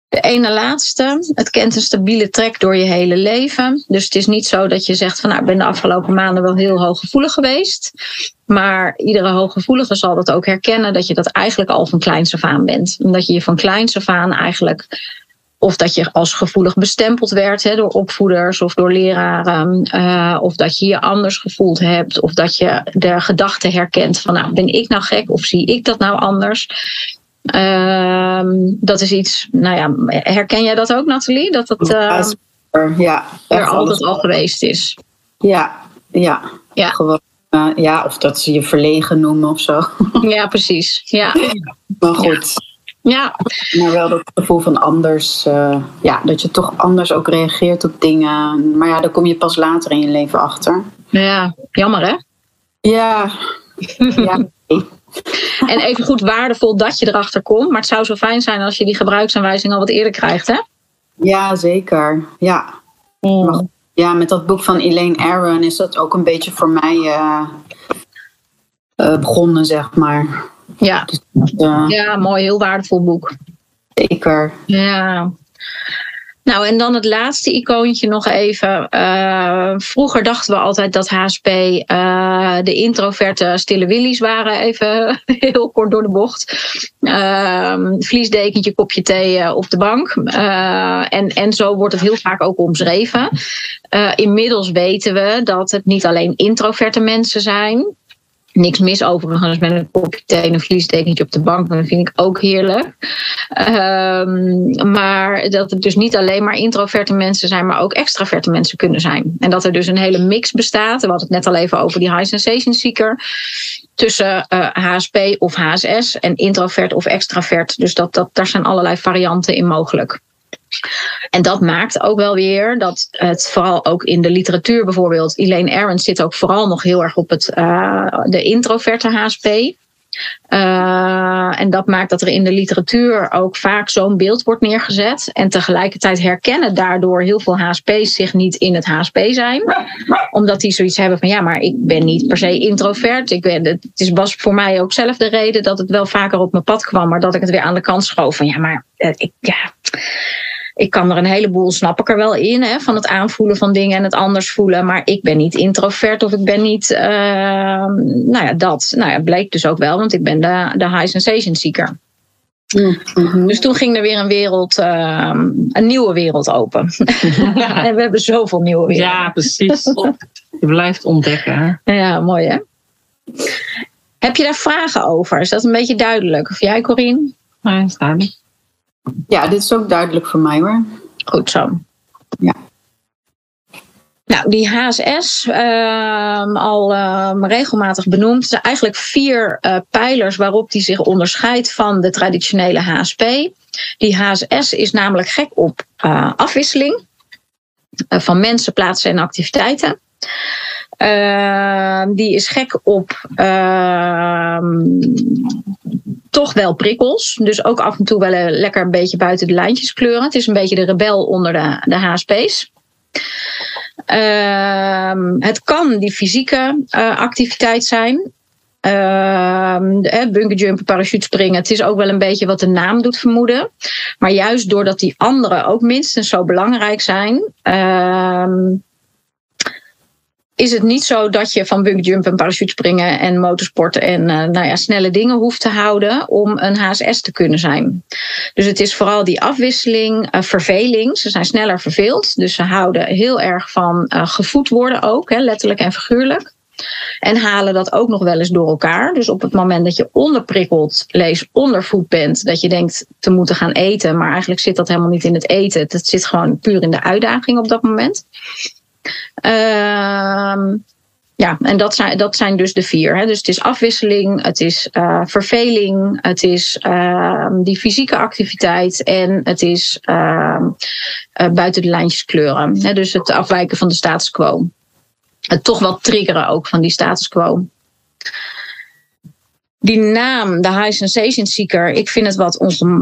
S3: De ene laatste, het kent een stabiele trek door je hele leven. Dus het is niet zo dat je zegt van nou, ik ben de afgelopen maanden wel heel hooggevoelig geweest. Maar iedere hooggevoelige zal dat ook herkennen dat je dat eigenlijk al van kleins af aan bent. Omdat je je van kleins af aan eigenlijk of dat je als gevoelig bestempeld werd hè, door opvoeders of door leraren. Uh, of dat je je anders gevoeld hebt. Of dat je de gedachte herkent van nou ben ik nou gek of zie ik dat nou anders. Uh, dat is iets, nou ja, herken jij dat ook Nathalie? Dat het uh, ja, er altijd al geweest is.
S4: Ja, ja. ja. Gewoon, uh, ja, of dat ze je verlegen noemen of zo.
S3: Ja, precies. Ja.
S4: maar goed.
S3: Ja.
S4: Maar wel dat gevoel van anders, uh, ja, dat je toch anders ook reageert op dingen. Maar ja, daar kom je pas later in je leven achter.
S3: Ja, jammer hè?
S4: Ja. ja.
S3: en even goed waardevol dat je erachter komt. Maar het zou zo fijn zijn als je die gebruiksaanwijzing al wat eerder krijgt, hè?
S4: Ja, zeker. Ja. Mm. ja, met dat boek van Elaine Aron is dat ook een beetje voor mij uh, uh, begonnen, zeg maar.
S3: Ja. Dus, uh, ja, mooi, heel waardevol boek.
S4: Zeker.
S3: Ja. Nou, en dan het laatste icoontje nog even. Uh, vroeger dachten we altijd dat HSP uh, de introverte stille willies waren. Even heel kort door de bocht. Uh, vliesdekentje, kopje thee op de bank. en, en zo wordt het heel vaak ook omschreven. inmiddels weten we dat het niet alleen introverte mensen zijn. Niks mis overigens met een kopje thee en een vliesdekentje op de bank. Dat vind ik ook heerlijk. Um, maar dat het dus niet alleen maar introverte mensen zijn, maar ook extraverte mensen kunnen zijn. En dat er dus een hele mix bestaat. We hadden het net al even over die high sensation seeker. Tussen uh, eh, HSP of HSS en introvert of extravert. Dus dat, dat, daar zijn allerlei varianten in mogelijk. En dat maakt ook wel weer dat het vooral ook in de literatuur bijvoorbeeld, Elaine Aron zit ook vooral nog heel erg op het, uh, de introverte HSP. Uh, en dat maakt dat er in de literatuur ook vaak zo'n beeld wordt neergezet. En tegelijkertijd herkennen daardoor heel veel HSP's zich niet in het HSP zijn. Omdat die zoiets hebben van ja, maar ik ben niet per se introvert. Ik ben, het is, was voor mij ook zelf de reden dat het wel vaker op mijn pad kwam. Maar dat ik het weer aan de kant schoof van ja, maar uh, ik, ja, ik kan er een heleboel, snap ik er wel in, hè, van het aanvoelen van dingen en het anders voelen. Maar ik ben niet introvert of ik ben niet, uh, nou ja, dat. Nou ja, bleek dus ook wel, want ik ben de, de high sensation seeker. Mm-hmm. Dus toen ging er weer een wereld, uh, een nieuwe wereld open. en we hebben zoveel nieuwe werelden.
S2: Ja, precies. Je blijft ontdekken.
S3: Hè? Ja, mooi hè. Heb je daar vragen over? Is dat een beetje duidelijk? Of jij, Corine?
S2: Nee, is duidelijk.
S4: Ja, dit is ook duidelijk voor mij hoor.
S3: Goed zo.
S4: Ja.
S3: Nou, die HSS, uh, al uh, regelmatig benoemd, zijn eigenlijk vier uh, pijlers waarop die zich onderscheidt van de traditionele HSP. Die HSS is namelijk gek op eh, afwisseling. van mensen, plaatsen en activiteiten. Ehm, die is gek op ehm, toch wel prikkels. Dus ook af en toe wel een, lekker een beetje buiten de lijntjes kleuren. Het is een beetje de rebel onder de, de HSP's. Ehm, het kan die fysieke uh, activiteit zijn. Uh, bunkerjumpen, parachutespringen. Het is ook wel een beetje wat de naam doet vermoeden. Maar juist doordat die anderen ook minstens zo belangrijk zijn, is het niet zo dat je van bungyjump en parachutespringen en motorsporten en uh, nou ja, snelle dingen hoeft te houden om een HSS te kunnen zijn. Dus het is vooral die afwisseling, uh, verveling. Ze zijn sneller verveeld, dus ze houden heel erg van uh, gevoed worden ook, hè, letterlijk en figuurlijk. En halen dat ook nog wel eens door elkaar. Dus op het moment dat je onderprikkeld, lees ondervoed bent, dat je denkt te moeten gaan eten, maar eigenlijk zit dat helemaal niet in het eten. Het zit gewoon puur in de uitdaging op dat moment. Ehm ja, en dat zijn, dat zijn dus de vier. Hè. Dus het is afwisseling, het is uh, verveling, het is uh, die fysieke activiteit en het is uh, buiten de lijntjes kleuren. Hè. Dus het afwijken van de status quo. Het toch wat triggeren ook van die status quo die naam, de High Sensation Seeker, ik vind het wat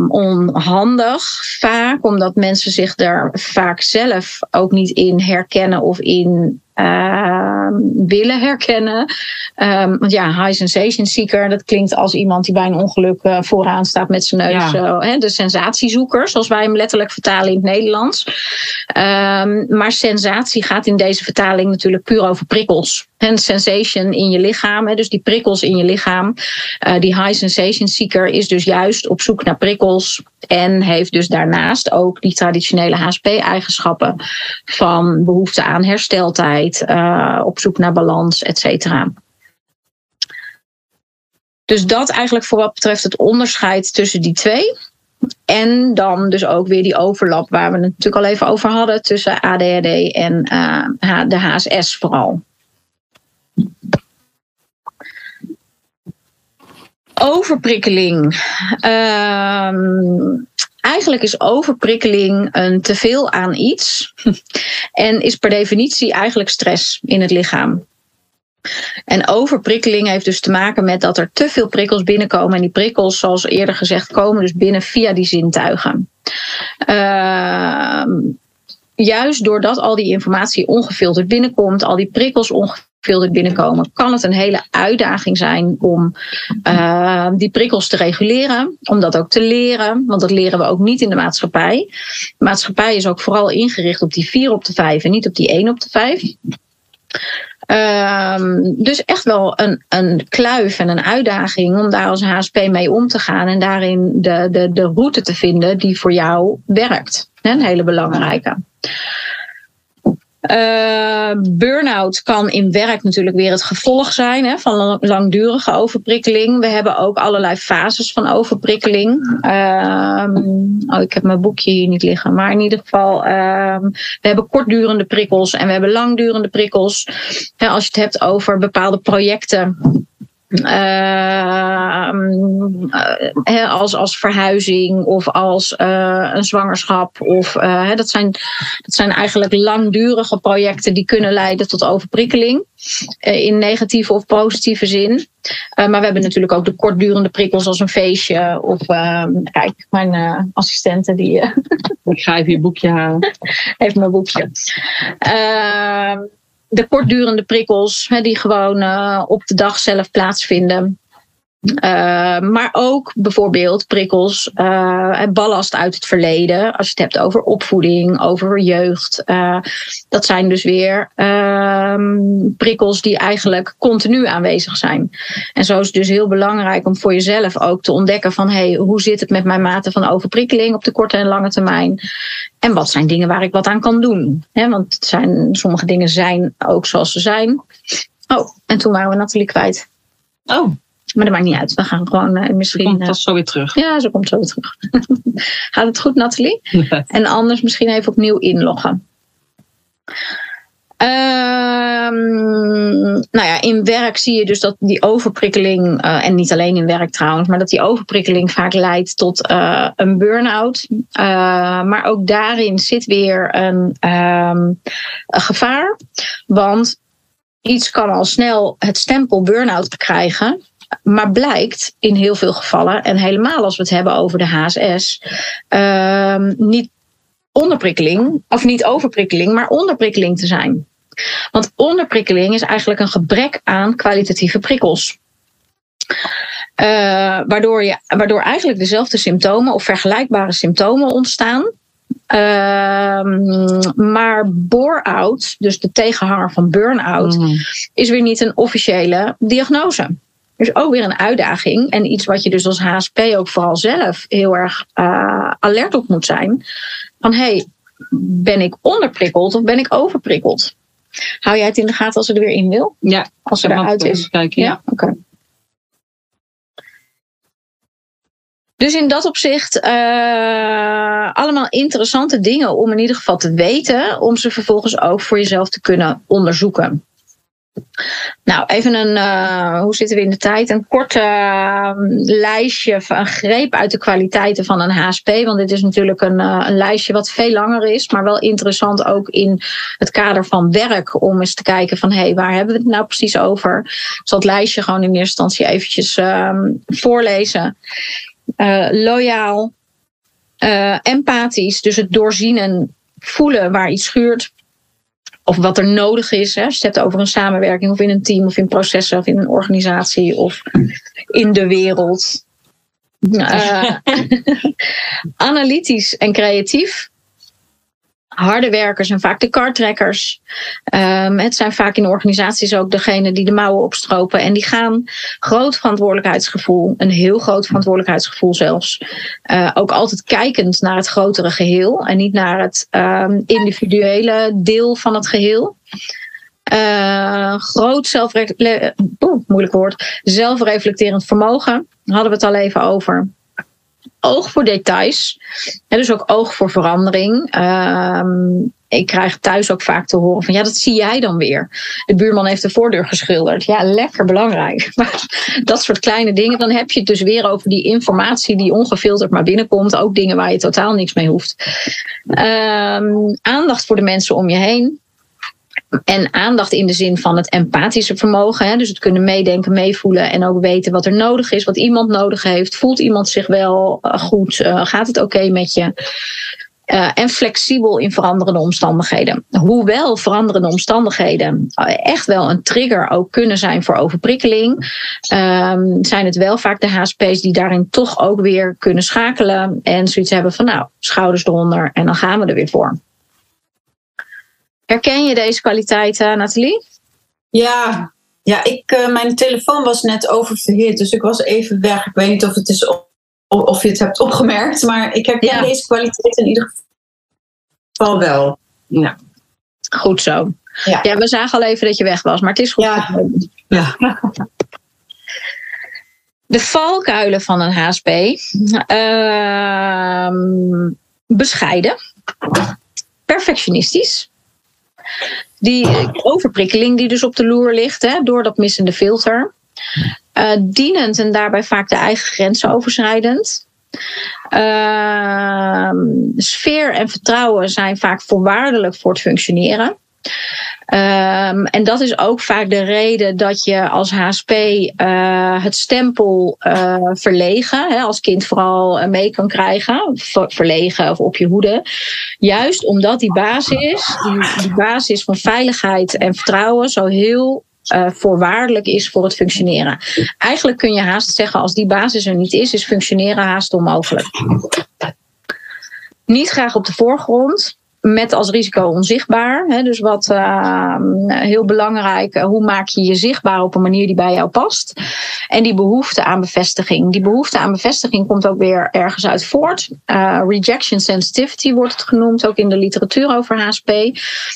S3: onhandig vaak, omdat mensen zich daar vaak zelf ook niet in herkennen of in uh, willen herkennen. Um, want ja, high sensation seeker, dat klinkt als iemand die bij een ongeluk uh, vooraan staat met zijn neus. Ja. Uh, de sensatiezoeker, zoals wij hem letterlijk vertalen in het Nederlands. Um, maar sensatie gaat in deze vertaling natuurlijk puur over prikkels. En sensation in je lichaam, hè, dus die prikkels in je lichaam. Uh, die high sensation seeker is dus juist op zoek naar prikkels. En heeft dus daarnaast ook die traditionele HSP-eigenschappen van behoefte aan hersteltijd, uh, op zoek naar balans, et cetera. Dus dat eigenlijk voor wat betreft het onderscheid tussen die twee. En dan dus ook weer die overlap waar we het natuurlijk al even over hadden tussen ADHD en uh, de HSS vooral. Overprikkeling. Um, eigenlijk is overprikkeling een teveel aan iets. en is per definitie eigenlijk stress in het lichaam. En overprikkeling heeft dus te maken met dat er te veel prikkels binnenkomen. En die prikkels, zoals eerder gezegd, komen dus binnen via die zintuigen. Uh, juist doordat al die informatie ongefilterd binnenkomt, al die prikkels ongefilterd veel binnenkomen, kan het een hele uitdaging zijn om uh, die prikkels te reguleren, om dat ook te leren, want dat leren we ook niet in de maatschappij. De maatschappij is ook vooral ingericht op die 4 op de 5 en niet op die 1 op de 5. Um, dus echt wel een, een kluif en een uitdaging om daar als HSP mee om te gaan en daarin de, de, de route te vinden die voor jou werkt. Een hele belangrijke. Uh, burn-out kan in werk natuurlijk weer het gevolg zijn hè, van langdurige overprikkeling. We hebben ook allerlei fases van overprikkeling. Uh, oh, ik heb mijn boekje hier niet liggen. Maar in ieder geval, uh, we hebben kortdurende prikkels en we hebben langdurende prikkels. Als je het hebt over bepaalde projecten uh, als, als verhuizing of als uh, een zwangerschap. Of, dat, zijn, dat zijn eigenlijk langdurige projecten die kunnen leiden tot overprikkeling. in negatieve of positieve zin. maar we hebben natuurlijk ook de kortdurende prikkels als een feestje. Of kijk, mijn assistente die.
S2: Ik ga even je boekje halen.
S3: Heeft mijn boekje de kortdurende prikkels, hè, die gewoon uh, op de dag zelf plaatsvinden. Uh, maar ook bijvoorbeeld prikkels uh, en ballast uit het verleden. Als je het hebt over opvoeding, over jeugd. Uh, dat zijn dus weer prikkels die eigenlijk continu aanwezig zijn. En zo is het dus heel belangrijk om voor jezelf ook te ontdekken van hey, hoe zit het met mijn mate van overprikkeling op de korte en lange termijn. En wat zijn dingen waar ik wat aan kan doen. Want het zijn, sommige dingen zijn ook zoals ze zijn. Oh, en toen waren we Nathalie kwijt.
S2: Oh.
S3: Maar dat maakt niet uit. We gaan gewoon uh, misschien.
S2: Ze komt uh, zo weer terug.
S3: Ja, ze komt zo weer terug. Gaat het goed, Nathalie? En anders misschien even opnieuw inloggen. Ehm, nou ja, in werk zie je dus dat die overprikkeling, uh, en niet alleen in werk trouwens, maar dat die overprikkeling vaak leidt tot uh, een burn-out. Uh, maar ook daarin zit weer een, um, een gevaar. Want iets kan al snel het stempel burn-out krijgen. Maar blijkt in heel veel gevallen, en helemaal als we het hebben over de HSS, uh, niet onderprikkeling, of niet overprikkeling, maar onderprikkeling te zijn. Want onderprikkeling is eigenlijk een gebrek aan kwalitatieve prikkels. Uh, waardoor, je, waardoor eigenlijk dezelfde symptomen of vergelijkbare symptomen ontstaan. Uh, maar bore-out, dus de tegenhanger van burn-out, mm. is weer niet een officiële diagnose. Dus ook weer een uitdaging en iets wat je dus als HSP ook vooral zelf heel erg uh, alert op moet zijn. Van hey, ben ik onderprikkeld of ben ik overprikkeld? Hou jij het in de gaten als ze er weer in wil?
S2: Ja.
S3: Als ze eruit is?
S2: Kijken, ja. ja?
S3: Oké. Okay. Dus in dat opzicht uh, allemaal interessante dingen om in ieder geval te weten, om ze vervolgens ook voor jezelf te kunnen onderzoeken. Nou, even een, uh, hoe zitten we in de tijd? Een kort uh, lijstje, een greep uit de kwaliteiten van een HSP. Want dit is natuurlijk een, uh, een, lijstje wat veel langer is, maar wel interessant ook in het kader van werk. Om eens te kijken van, hé, hey, waar hebben we het nou precies over? Zal het lijstje gewoon in eerste instantie eventjes voorlezen. loyaal, empathisch, dus het doorzien en voelen waar iets schuurt of wat er nodig is. Hè. Als je het hebt over een samenwerking of in een team of in processen of in een organisatie of in de wereld. Uh, analytisch en creatief. Harde werkers zijn vaak de kartrekkers. Um, het zijn vaak in organisaties ook degene die de mouwen opstropen. En die gaan groot verantwoordelijkheidsgevoel, een heel groot verantwoordelijkheidsgevoel zelfs. Uh, ook altijd kijkend naar het grotere geheel en niet naar het um, individuele deel van het geheel. Uh, groot zelfre moeilijk woord, zelfreflecterend vermogen. Hadden we het al even over oog voor details. En dus ook oog voor verandering. Um, ik krijg thuis ook vaak te horen van ja, dat zie jij dan weer. De buurman heeft de voordeur geschilderd. Ja, lekker belangrijk. Maar dat soort kleine dingen, dan heb je het dus weer over die informatie die ongefilterd maar binnenkomt. Ook dingen waar je totaal niks mee hoeft. Um, aandacht voor de mensen om je heen. En aandacht in de zin van het empathische vermogen. Hè? Dus het kunnen meedenken, meevoelen en ook weten wat er nodig is, wat iemand nodig heeft. Voelt iemand zich wel eh, goed? Uh, gaat het oké met je? Uh, en flexibel in veranderende omstandigheden. Hoewel veranderende omstandigheden echt wel een trigger ook kunnen zijn voor overprikkeling, um, zijn het wel vaak de HSP's die daarin toch ook weer kunnen schakelen en zoiets hebben van nou, schouders eronder en dan gaan we er weer voor. Herken je deze kwaliteiten, Nathalie?
S4: Ja, ja ik, uh, mijn telefoon was net oververhit, dus ik was even weg. Ik weet niet of, het is op, of je het hebt opgemerkt, maar ik herken ja. deze kwaliteit in ieder geval wel. Ja.
S3: Goed zo. Ja. ja. we zagen al even dat je weg was, maar het is goed.
S4: Ja. ja.
S3: De valkuilen van een HSP. Uh, bescheiden. Perfectionistisch. Die overprikkeling die dus op de loer ligt hè, door dat missende filter. Uh, dienend en daarbij vaak de eigen grenzen overschrijdend. Uh, sfeer en vertrouwen zijn vaak voorwaardelijk voor het functioneren. Um, en dat is ook vaak de reden dat je als HSP uh, het stempel uh, verlegen, hè, als kind vooral mee kan krijgen, verlegen of op je hoede. Juist omdat die basis, die, die basis van veiligheid en vertrouwen zo heel voorwaardelijk is voor het functioneren. Eigenlijk kun je haast zeggen, als die basis er niet is, is functioneren haast onmogelijk. Niet graag op de voorgrond, met als risico onzichtbaar. Hè, dus wat uh, heel belangrijk, hoe maak je je zichtbaar op een manier die bij jou past. En die behoefte aan bevestiging. Die behoefte aan bevestiging komt ook weer ergens uit voort. Uh, rejection sensitivity wordt het genoemd, ook in de literatuur over HSP.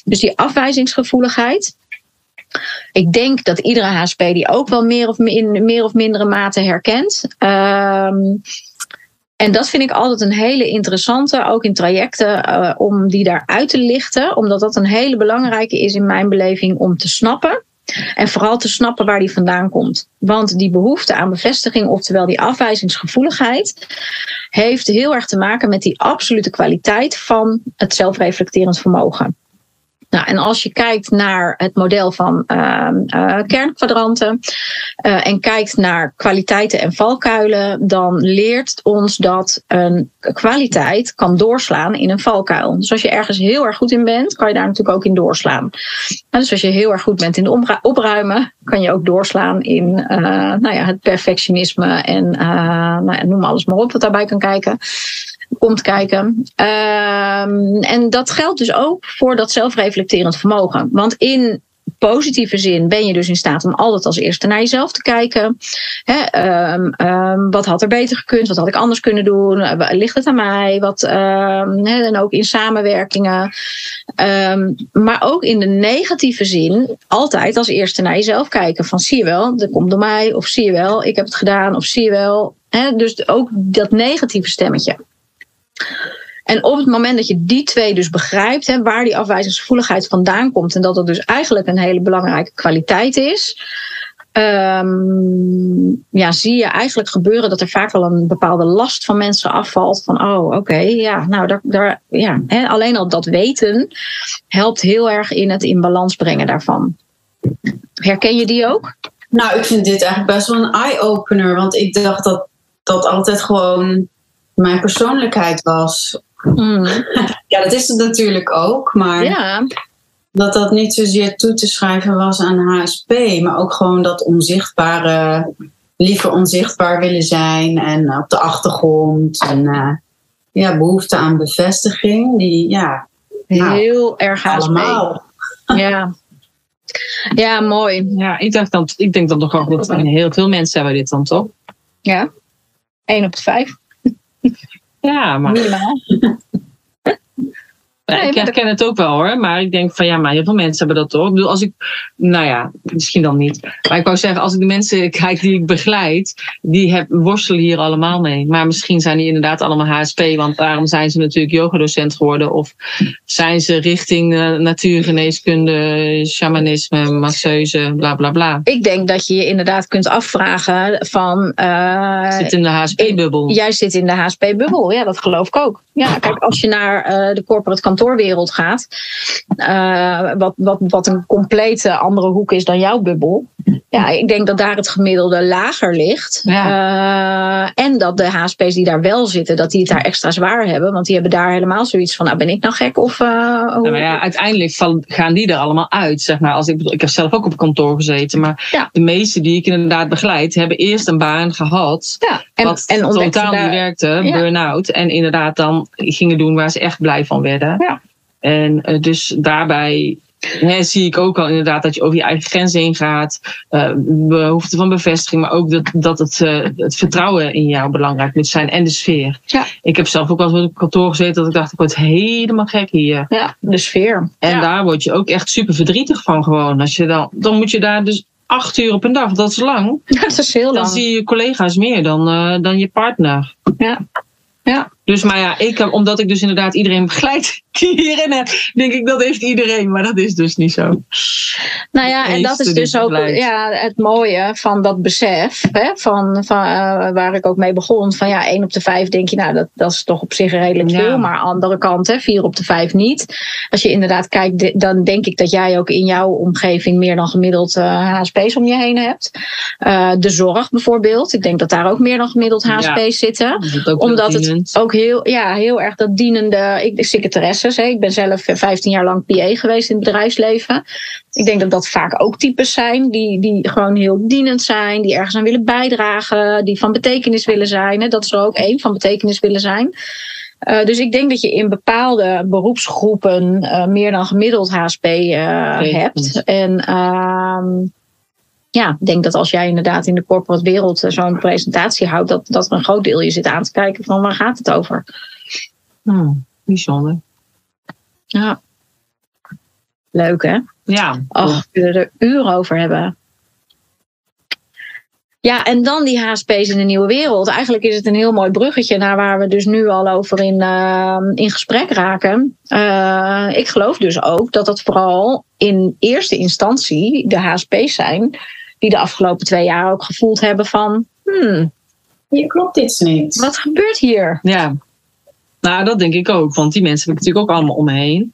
S3: Dus die afwijzingsgevoeligheid. Ik denk dat iedere HSP die ook wel meer of in meer of mindere mate herkent. Uh, En dat vind ik altijd een hele interessante, ook in trajecten, uh, om die daaruit te lichten. Omdat dat een hele belangrijke is in mijn beleving om te snappen. En vooral te snappen waar die vandaan komt. Want die behoefte aan bevestiging, oftewel die afwijzingsgevoeligheid, heeft heel erg te maken met die absolute kwaliteit van het zelfreflecterend vermogen. Nou, en als je kijkt naar het model van uh, uh, kernkwadranten uh, en kijkt naar kwaliteiten en valkuilen, dan leert ons dat een kwaliteit kan doorslaan in een valkuil. Dus als je ergens heel erg goed in bent, kan je daar natuurlijk ook in doorslaan. Dus als je heel erg goed bent in opruimen, kan je ook doorslaan in nou ja, het perfectionisme en nou ja, noem alles maar op wat daarbij kan kijken komt kijken. Um, en dat geldt dus ook voor dat zelfreflecterend vermogen. Want in positieve zin ben je dus in staat om altijd als eerste naar jezelf te kijken. Um, um, wat had er beter gekund? Wat had ik anders kunnen doen? Ligt het aan mij? Wat, en ook in samenwerkingen. maar ook in de negatieve zin altijd als eerste naar jezelf kijken. Van zie je wel, dat komt door mij. Of zie je wel, ik heb het gedaan. Of zie je wel. Dus ook dat negatieve stemmetje. En op het moment dat je die twee dus begrijpt, hè, waar die afwijzingsgevoeligheid vandaan komt en dat dat dus eigenlijk een hele belangrijke kwaliteit is, um, ja, zie je eigenlijk gebeuren dat er vaak wel een bepaalde last van mensen afvalt. Van oh, oké, ja, nou, daar, daar, ja, hè, alleen al dat weten helpt heel erg in het in balans brengen daarvan. Herken je die ook?
S4: Nou, ik vind dit eigenlijk best wel een eye-opener, want ik dacht dat dat altijd gewoon mijn persoonlijkheid was. Mm. ja, dat is het natuurlijk ook, maar
S3: ja.
S4: dat dat niet zozeer toe te schrijven was aan HSP, maar ook gewoon dat onzichtbare, liever onzichtbaar willen zijn en op de achtergrond en uh, ja, behoefte aan bevestiging, die ja.
S3: Nou, Heel erg HSP. Allemaal. Ja. Ja, mooi.
S2: Ja, ik, dacht dan, ik denk dan toch ook dat heel veel mensen hebben dit dan toch?
S3: Ja, 1 op de 5.
S2: Ja, maar. Ik herken het ook wel hoor. Maar ik denk van ja, maar heel veel mensen hebben dat toch. Ik bedoel, als ik, nou ja, misschien dan niet. Maar ik wou zeggen, als ik de mensen kijk die ik begeleid, die heb, worstelen hier allemaal mee. Maar misschien zijn die inderdaad allemaal HSP, want daarom zijn ze natuurlijk yogadocent geworden. Of zijn ze richting uh, natuurgeneeskunde, shamanisme, masseuse, bla bla bla.
S3: Ik denk dat je je inderdaad kunt afvragen van. Uh,
S2: zit in de HSP-bubbel.
S3: Jij zit in de HSP-bubbel, ja, dat geloof ik ook. Ja, kijk, als je naar uh, de corporate kantoorwereld gaat, uh, wat, wat, wat een complete andere hoek is dan jouw bubbel. Ja, ik denk dat daar het gemiddelde lager ligt. Ja. Uh, en dat de HSP's die daar wel zitten, dat die het daar extra zwaar hebben. Want die hebben daar helemaal zoiets van, nou ben ik nou gek? Of, uh,
S2: ja, maar ja, uiteindelijk gaan die er allemaal uit. Zeg maar. Als ik, ik heb zelf ook op kantoor gezeten. Maar ja. de meeste die ik inderdaad begeleid, hebben eerst een baan gehad.
S3: Ja. En,
S2: wat en totaal niet werkte, burn-out. En inderdaad dan gingen doen waar ze echt blij van werden. En uh, dus daarbij hè, zie ik ook al inderdaad dat je over je eigen grenzen heen gaat. Uh, behoefte van bevestiging, maar ook dat, dat het, uh, het vertrouwen in jou belangrijk moet zijn en de sfeer.
S3: Ja.
S2: Ik heb zelf ook wel eens op kantoor gezeten dat ik dacht, ik word helemaal gek hier.
S3: Ja, de sfeer.
S2: En
S3: ja.
S2: daar word je ook echt super verdrietig van gewoon. Als je dan, dan moet je daar dus acht uur op een dag, dat is lang.
S3: Ja, dat is heel lang.
S2: Dan zie je collega's meer dan, uh, dan je partner.
S3: Ja. Ja.
S2: Dus, maar ja, ik, omdat ik dus inderdaad iedereen begeleid hierin heb, denk ik dat heeft iedereen, maar dat is dus niet zo.
S3: Nou ja, en dat is dus ook ja, het mooie van dat besef, hè, van, van uh, waar ik ook mee begon, van ja, 1 op de 5 denk je, nou, dat, dat is toch op zich redelijk veel, ja. maar andere kant, hè, 4 op de 5 niet. Als je inderdaad kijkt, dan denk ik dat jij ook in jouw omgeving meer dan gemiddeld uh, HSP's om je heen hebt. Uh, de zorg bijvoorbeeld, ik denk dat daar ook meer dan gemiddeld HSP's ja, zitten. Omdat het ook heel, ja, heel erg dat dienende, ik, secretaresses. Hè. Ik ben zelf 15 jaar lang PA geweest in het bedrijfsleven. Ik denk dat dat vaak ook types zijn die, die gewoon heel dienend zijn, die ergens aan willen bijdragen, die van betekenis willen zijn. Hè. Dat is er ook één, van betekenis willen zijn. Uh, dus ik denk dat je in bepaalde beroepsgroepen uh, meer dan gemiddeld HSP uh, hebt. En ja, ik denk dat als jij inderdaad in de corporate wereld zo'n presentatie houdt, dat, dat er een groot deel je zit aan te kijken van waar gaat het over.
S2: Hmm, bijzonder.
S3: Ja. Leuk hè?
S2: Ja.
S3: Och, we kunnen er uren over hebben. Ja, en dan die HSP's in de nieuwe wereld. Eigenlijk is het een heel mooi bruggetje naar waar we dus nu al over in, uh, in gesprek raken. Uh, ik geloof dus ook dat het vooral in eerste instantie de HSP's zijn die de afgelopen twee jaar ook gevoeld hebben van. Hmm,
S4: hier klopt iets niet.
S3: Wat gebeurt hier?
S2: Ja, nou dat denk ik ook. Want die mensen heb ik natuurlijk ook allemaal om me heen.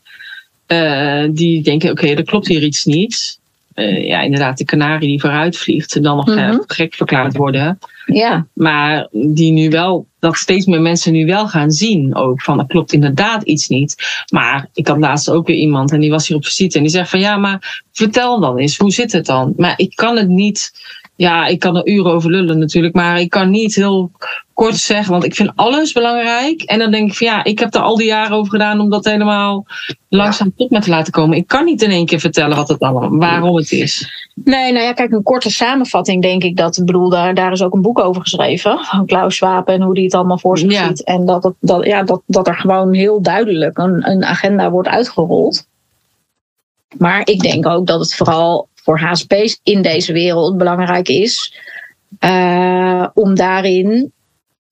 S2: Uh, die denken, oké, okay, er klopt hier iets niet. Uh, ja, inderdaad, de kanarie die vooruit vliegt en dan nog mm-hmm. gek verklaard worden.
S3: Ja.
S2: Maar die nu wel, dat steeds meer mensen nu wel gaan zien ook van er klopt inderdaad iets niet. Maar ik had laatst ook weer iemand en die was hier op visite en die zegt van ja, maar vertel dan eens, hoe zit het dan? Maar ik kan het niet ja, ik kan er uren over lullen natuurlijk, maar ik kan niet heel kort zeggen, want ik vind alles belangrijk. En dan denk ik van ja, ik heb er al die jaren over gedaan om dat helemaal langzaam tot me te laten komen. Ik kan niet in één keer vertellen wat het allemaal, waarom het is.
S3: Nee, nou ja, kijk, een korte samenvatting denk ik dat, ik bedoel, daar, daar is ook een boek over geschreven van Klaus Schwab en hoe die het allemaal voor zich ja. ziet. En dat, het, dat, ja, dat, dat er gewoon heel duidelijk een, een agenda wordt uitgerold. Maar ik denk ook dat het vooral voor HSP's in deze wereld belangrijk is. Uh, om daarin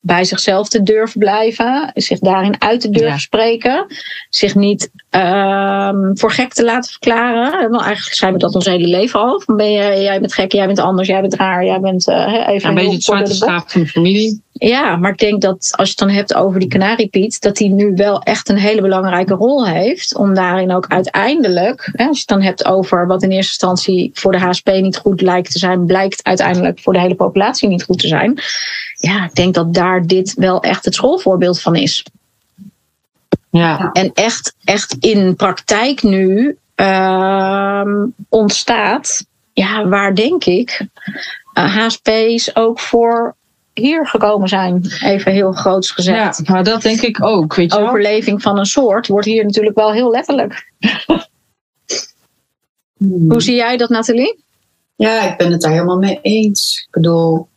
S3: bij zichzelf te durven blijven, zich daarin uit te durven ja. spreken, zich niet uh, voor gek te laten verklaren. Want eigenlijk zijn we dat ons hele leven al. Van ben je, jij bent gek, jij bent anders, jij bent raar, jij bent uh, even.
S2: Ja, een beetje het zwarte schaap van de familie.
S3: Ja, maar ik denk dat als je het dan hebt over die kanariepiet, dat die nu wel echt een hele belangrijke rol heeft. Om daarin ook uiteindelijk, hè, als je het dan hebt over wat in eerste instantie voor de HSP niet goed lijkt te zijn, blijkt uiteindelijk voor de hele populatie niet goed te zijn. Ja, ik denk dat daar dit wel echt het schoolvoorbeeld van is.
S2: Ja.
S3: En echt, echt in praktijk nu uh, ontstaat, ja, waar denk ik, uh, HSP's ook voor hier gekomen zijn. Even heel groots gezegd.
S2: Ja, maar dat denk ik ook. Weet je
S3: Overleving van een soort wordt hier natuurlijk wel heel letterlijk. hmm. Hoe zie jij dat, Nathalie?
S4: Ja, ik ben het daar helemaal mee eens. Ik bedoel,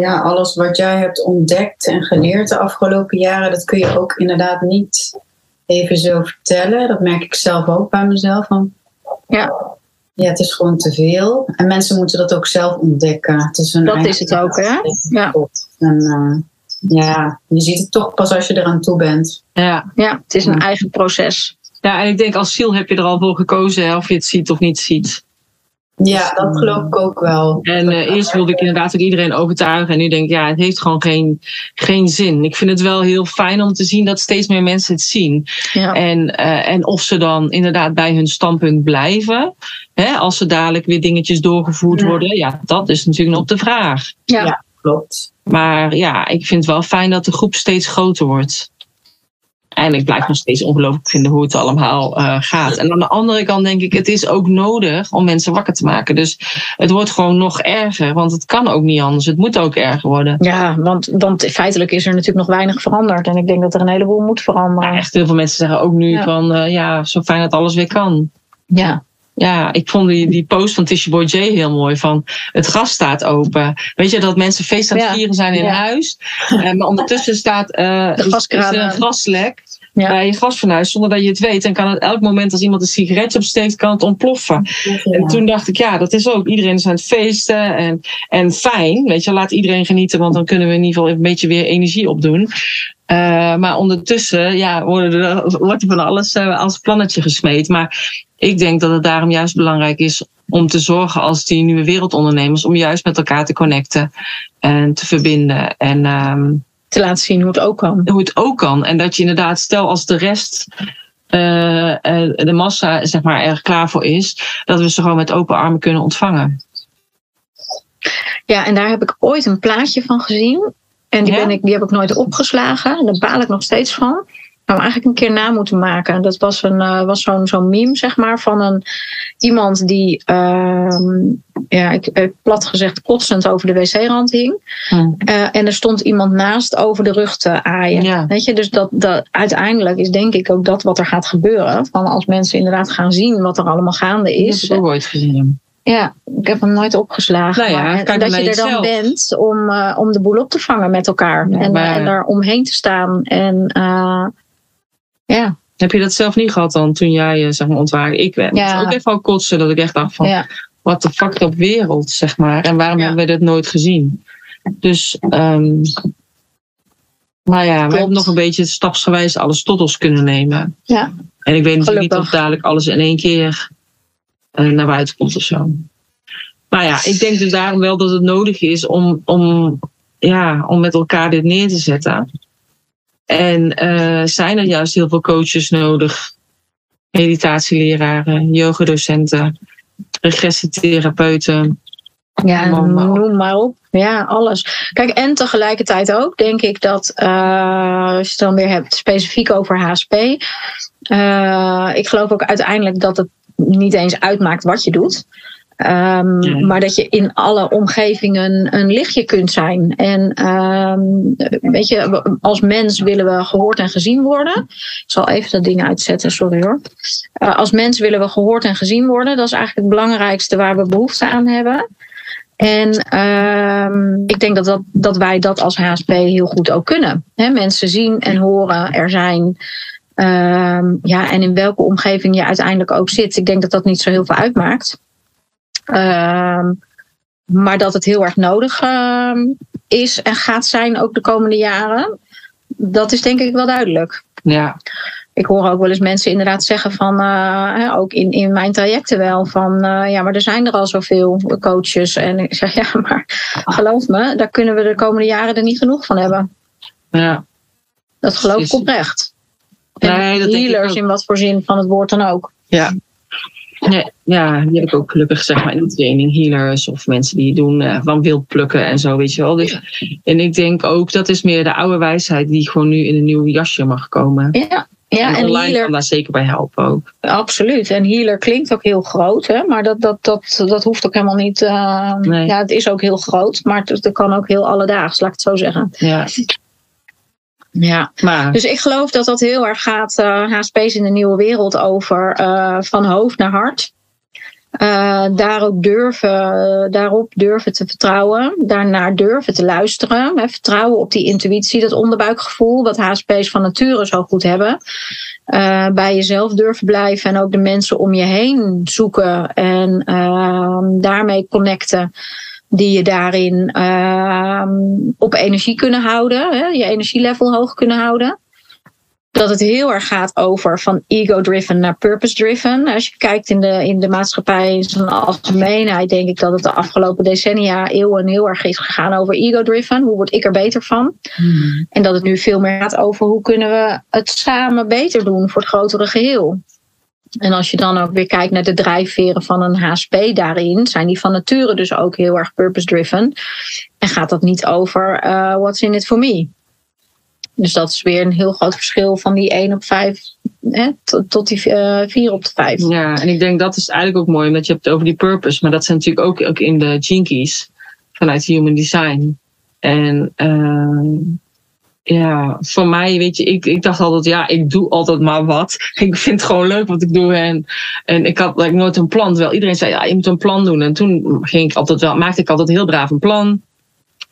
S4: ja, alles wat jij hebt ontdekt en geleerd de afgelopen jaren, dat kun je ook inderdaad niet even zo vertellen. Dat merk ik zelf ook bij mezelf. Van,
S3: ja.
S4: Ja, het is gewoon te veel. En mensen moeten dat ook zelf ontdekken. Het is een
S3: dat is het ook, hè? Ja.
S4: En, uh, ja, je ziet het toch pas als je eraan toe bent.
S2: Ja,
S3: ja het is een ja. eigen proces.
S2: Ja, en ik denk als ziel heb je er al voor gekozen, hè, of je het ziet of niet ziet.
S4: Ja, dat geloof ik ook wel.
S2: En uh, eerst wilde ik inderdaad ook iedereen overtuigen. En nu denk ik, ja, het heeft gewoon geen, geen zin. Ik vind het wel heel fijn om te zien dat steeds meer mensen het zien.
S3: Ja.
S2: En, uh, en of ze dan inderdaad bij hun standpunt blijven. Hè, als ze dadelijk weer dingetjes doorgevoerd ja. worden. Ja, dat is natuurlijk nog de vraag.
S3: Ja,
S4: ja klopt.
S2: Maar ja, ik vind het wel fijn dat de groep steeds groter wordt. En ik blijf nog steeds ongelooflijk vinden hoe het allemaal uh, gaat. En aan de andere kant denk ik, het is ook nodig om mensen wakker te maken. Dus het wordt gewoon nog erger, want het kan ook niet anders. Het moet ook erger worden.
S3: Ja, want, want feitelijk is er natuurlijk nog weinig veranderd. En ik denk dat er een heleboel moet veranderen.
S2: Ja, echt heel veel mensen zeggen ook nu ja. van, uh, ja, zo fijn dat alles weer kan.
S3: Ja,
S2: ja, ik vond die, die post van Tisha Boy J heel mooi. Van het gas staat open. Weet je dat mensen feest aan het ja. vieren zijn in ja. huis. Uh, maar ondertussen staat uh,
S3: de
S2: is er een gaslek ja. bij je gasfornuis. Zonder dat je het weet. En kan het elk moment als iemand een sigaretje opsteekt, kan het ontploffen. En toen dacht ik, ja, dat is ook. Iedereen is aan het feesten. En, en fijn. Weet je, laat iedereen genieten. Want dan kunnen we in ieder geval een beetje weer energie opdoen. Uh, maar ondertussen ja, worden er, wordt er van alles uh, als plannetje gesmeed. Maar ik denk dat het daarom juist belangrijk is om te zorgen als die nieuwe wereldondernemers om juist met elkaar te connecten en te verbinden en um,
S3: te laten zien hoe het ook kan.
S2: Hoe het ook kan en dat je inderdaad, stel als de rest uh, uh, de massa zeg maar er klaar voor is, dat we ze gewoon met open armen kunnen ontvangen.
S3: Ja, en daar heb ik ooit een plaatje van gezien. En die, ja? ben ik, die heb ik nooit opgeslagen. Daar baal ik nog steeds van eigenlijk een keer na moeten maken. Dat was, een, uh, was zo'n zo'n meme, zeg maar, van een, iemand die, uh, ja, ik, uh, plat gezegd, kotsend over de wc-rand hing.
S2: Hmm.
S3: Uh, en er stond iemand naast over de rug te aaien.
S2: Ja.
S3: Weet je, dus dat, dat, uiteindelijk is denk ik ook dat wat er gaat gebeuren. Van als mensen inderdaad gaan zien wat er allemaal gaande is.
S2: Dat heb ik ook ooit gezien.
S3: Ja, ik heb hem nooit opgeslagen.
S2: Nou ja,
S3: en dat je er dan
S2: zelf.
S3: bent om, uh, om de boel op te vangen met elkaar.
S2: Ja,
S3: en,
S2: maar-
S3: en daar omheen te staan. En uh, ja,
S2: Heb je dat zelf niet gehad dan toen jij eh, zeg maar ontwaarde? Ik ben
S3: Ja.
S2: ook even al kotsen dat ik echt dacht van
S3: ja,
S2: wat de fucked up wereld, zeg maar. En waarom
S3: Ja.
S2: hebben we dat nooit gezien? Dus, ehm maar ja, we hebben nog een beetje stapsgewijs alles tot ons kunnen nemen.
S3: Ja.
S2: En ik weet natuurlijk niet of dadelijk alles in één keer eh, naar buiten komt of zo. Maar ja, ik denk dus daarom wel dat het nodig is om, om, ja, om met elkaar dit neer te zetten. En eh, zijn er juist heel veel coaches nodig, meditatieleraren, yogadocenten, regressietherapeuten.
S3: Ja,
S2: Noem maar op.
S3: Ja, alles. Kijk, en tegelijkertijd ook denk ik dat, eh, als je het dan weer hebt specifiek over HSP, eh, ik geloof ook uiteindelijk dat het niet eens uitmaakt wat je doet. Ehm. Maar dat je in alle omgevingen een lichtje kunt zijn. En ehm, weet je, als mens willen we gehoord en gezien worden. Ik zal even dat ding uitzetten, sorry hoor. Eh, als mens willen we gehoord en gezien worden. Dat is eigenlijk het belangrijkste waar we behoefte aan hebben. En ehm, ik denk dat, dat, dat wij dat als HSP heel goed ook kunnen. Mensen zien en horen, er zijn. Ja, en in welke omgeving je uiteindelijk ook zit. Ik denk dat dat niet zo heel veel uitmaakt. Ehm, maar dat het heel erg nodig ehm, is en gaat zijn ook de komende jaren. Dat is denk ik wel duidelijk.
S2: Ja,
S3: Ik hoor ook wel eens mensen inderdaad zeggen van, eh, hè, ook in, in mijn trajecten wel, van eh, ja, maar er zijn er al zoveel coaches. En ik zeg ja, maar geloof me, daar kunnen we de komende jaren er niet genoeg van hebben.
S2: ja.
S3: Dat geloof ik oprecht.
S2: Nee,
S3: en
S2: dat
S3: healers in wat voor zin van het woord dan ook.
S2: Ja. Nee, ja, die heb ik ook gelukkig zeg maar in de training. Healers of mensen die doen eh, van wild plukken en zo, weet je wel. Dus, En ik denk ook, dat is meer de oude wijsheid die gewoon nu in een nieuw jasje mag komen.
S3: Ja, ja
S2: en
S3: en
S2: online
S3: healer,
S2: kan daar zeker bij helpen ook.
S3: absoluut. En healer klinkt ook heel groot, hè? maar dat, dat, dat, dat hoeft ook helemaal niet. eh,
S2: Nee.
S3: Ja, het is ook heel groot, maar het, het kan ook heel alledaags, laat ik het zo zeggen.
S2: Ja,
S3: Ja. Dus ik geloof dat dat heel erg gaat, eh HSP's in de nieuwe wereld over eh, van hoofd naar hart. Eh, daar ook durven, daarop durven te vertrouwen, daarnaar durven te luisteren. Hè, vertrouwen op die intuïtie, dat onderbuikgevoel, wat HSP's van nature zo goed hebben. Eh, bij jezelf durven blijven en ook de mensen om je heen zoeken en ehm, daarmee connecten die je daarin ehm, op energie kunnen houden, hè, je energielevel hoog kunnen houden. Dat het heel erg gaat over van ego-driven naar purpose-driven. Als je kijkt in de, in de maatschappij in zijn algemeenheid, denk ik dat het de afgelopen decennia, eeuwen heel erg is gegaan over ego-driven. Hoe word ik er beter van? En dat het nu veel meer gaat over hoe kunnen we het samen beter doen voor het grotere geheel. En als je dan ook weer kijkt naar de drijfveren van een HSP daarin, zijn die van nature dus ook heel erg purpose-driven. En gaat dat niet over eh, what's in it for me. Dus dat is weer een heel groot verschil van die 1 op 5 hè, tot, die eh 4 op de 5.
S2: ja, en ik denk dat is eigenlijk ook mooi, omdat je hebt het over die purpose. Maar dat zijn natuurlijk ook, ook in de keys vanuit Human Design. En ehm, ja, voor mij, weet je, ik, ik dacht altijd, ja, ik doe altijd maar wat. Ik vind het gewoon leuk wat ik doe. En, en ik had like, nooit een plan. Terwijl iedereen zei, ja, je moet een plan doen. En toen ging ik altijd wel, maakte ik altijd heel braaf een plan.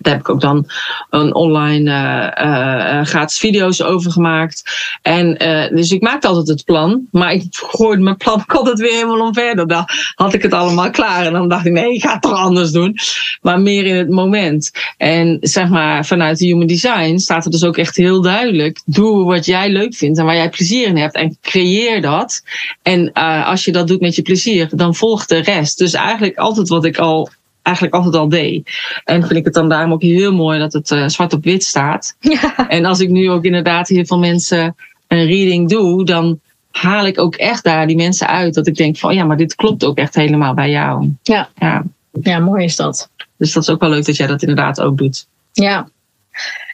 S2: Daar heb ik ook dan een online eh, gratis video's over gemaakt. En eh, dus ik maakte altijd het plan. Maar ik gooide mijn plan altijd weer helemaal omver. Dan had ik het allemaal klaar. En dan dacht ik, nee, ik ga het toch anders doen. Maar meer in het moment. En zeg maar, vanuit de Human Design staat er dus ook echt heel duidelijk. Doe wat jij leuk vindt en waar jij plezier in hebt. En creëer dat. En uh, als je dat doet met je plezier, dan volgt de rest. Dus eigenlijk altijd wat ik al eigenlijk altijd al deed. En vind ik het dan daarom ook heel mooi dat het uh, zwart op wit staat.
S3: Ja.
S2: En als ik nu ook inderdaad heel veel mensen een reading doe, dan haal ik ook echt daar die mensen uit. Dat ik denk van ja, maar dit klopt ook echt helemaal bij jou.
S3: Ja,
S2: ja.
S3: ja mooi is dat.
S2: Dus dat is ook wel leuk dat jij dat inderdaad ook doet.
S3: Ja.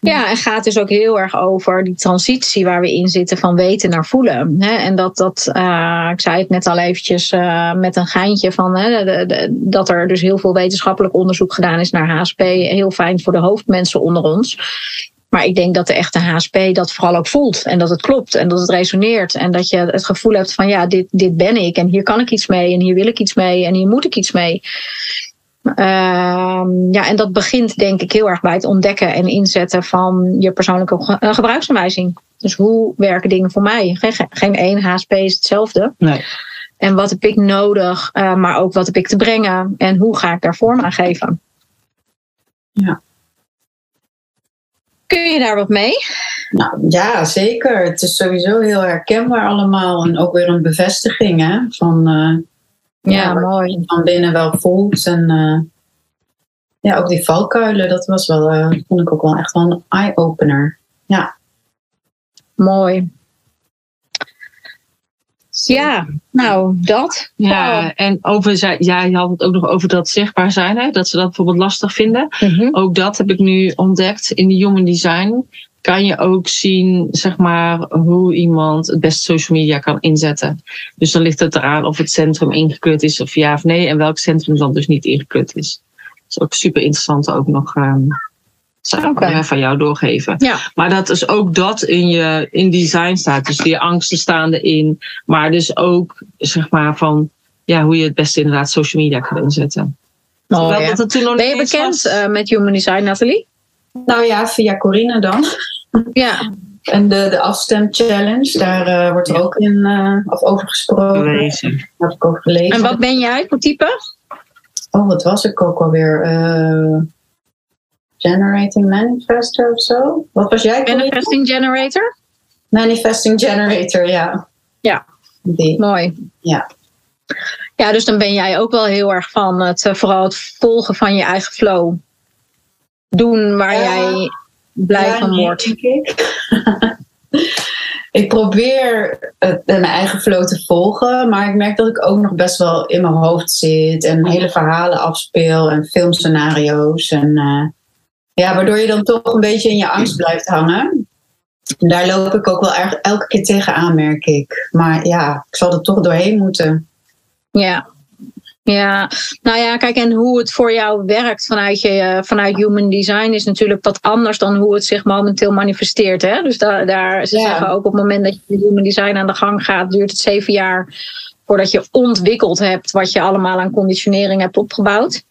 S3: Ja, en gaat dus ook heel erg over die transitie waar we in zitten van weten naar voelen. En dat, dat uh, ik zei het net al eventjes uh, met een geintje van dat er dus heel veel wetenschappelijk onderzoek gedaan is naar HSP. Heel fijn voor de hoofdmensen onder ons. Maar ik denk dat de echte HSP dat vooral ook voelt. En dat het klopt en dat het resoneert. En dat je het gevoel hebt van ja, dit, dit ben ik. En hier kan ik iets mee. En hier wil ik iets mee. En hier moet ik iets mee. Uh, ja, en dat begint denk ik heel erg bij het ontdekken en inzetten van je persoonlijke ge uh, gebruiksaanwijzing. Dus hoe werken dingen voor mij? Geen, geen één HSP is hetzelfde.
S2: Nee.
S3: En wat heb ik nodig, uh, maar ook wat heb ik te brengen en hoe ga ik daar vorm aan geven.
S4: Ja.
S3: Kun je daar wat mee?
S4: Nou ja, zeker. Het is sowieso heel herkenbaar allemaal. En ook weer een bevestiging hè, van uh,
S3: ja, ja mooi.
S4: van binnen wel voelt. En uh, ja, ook die valkuilen, dat was wel, uh, vond ik ook wel echt wel een eye-opener. Ja.
S3: Mooi. Ja, nou, dat.
S2: Ja, en over, jij had het ook nog over dat zichtbaar zijn, hè? dat ze dat bijvoorbeeld lastig vinden.
S3: Mhm.
S2: Ook dat heb ik nu ontdekt in de Human Design. Kan je ook zien, zeg maar, hoe iemand het beste social media kan inzetten. Dus dan ligt het eraan of het centrum ingekleurd is of ja of nee. En welk centrum dan dus niet ingekleurd is. Dat is ook super interessant ook nog. Um, zou ik okay. van jou doorgeven.
S3: Ja.
S2: Maar dat is ook dat in je in design staat. Dus die angsten staan erin. Maar dus ook zeg maar van ja, hoe je het beste inderdaad social media kan inzetten.
S3: Oh, ja. dat het toen nog ben je bekend uh, met Human Design, Nathalie?
S4: Nou ja, via Corina dan.
S3: Ja.
S4: En de, de afstem challenge, daar uh, wordt er ook in uh, of over gesproken.
S2: Gelezen.
S4: Heb ik ook gelezen.
S3: En wat ben jij voor type?
S4: Oh, wat was ik ook alweer? Uh, generating Manifestor of zo? Wat was jij?
S3: Manifesting Generator?
S4: Manifesting Generator, ja.
S3: Ja,
S4: Die.
S3: mooi.
S4: Ja.
S3: Ja, dus dan ben jij ook wel heel erg van het, vooral het volgen van je eigen flow. Doen waar jij blij
S4: ja,
S3: van wordt.
S4: denk ik. ik probeer het, mijn eigen flow te volgen, maar ik merk dat ik ook nog best wel in mijn hoofd zit en hele verhalen afspeel en filmscenario's. En, uh, ja, waardoor je dan toch een beetje in je angst blijft hangen. En daar loop ik ook wel erg elke keer tegenaan, merk ik. Maar ja, ik zal er toch doorheen moeten.
S3: Ja. Ja, nou ja, kijk, en hoe het voor jou werkt vanuit, je, vanuit Human Design is natuurlijk wat anders dan hoe het zich momenteel manifesteert. Hè? Dus da daar, ze
S4: Ja.
S3: zeggen ook op het moment dat je met Human Design aan de gang gaat, duurt het zeven jaar voordat je ontwikkeld hebt wat je allemaal aan conditionering hebt opgebouwd.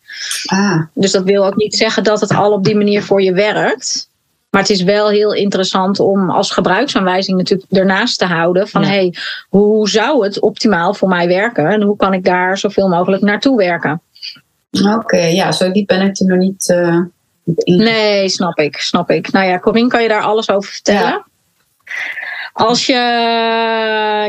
S4: Ah,
S3: Dus dat wil ook niet zeggen dat het al op die manier voor je werkt. Maar het is wel heel interessant om als gebruiksaanwijzing natuurlijk ernaast te houden van
S2: Ja.
S3: hey, hoe zou het optimaal voor mij werken en hoe kan ik daar zoveel mogelijk naartoe werken?
S4: oké. Ja, zo diep ben ik er nog niet uh, in.
S3: Nee, snap ik, snap ik. Nou ja, Corine, kan je daar alles over vertellen?
S4: Ja.
S3: Als je,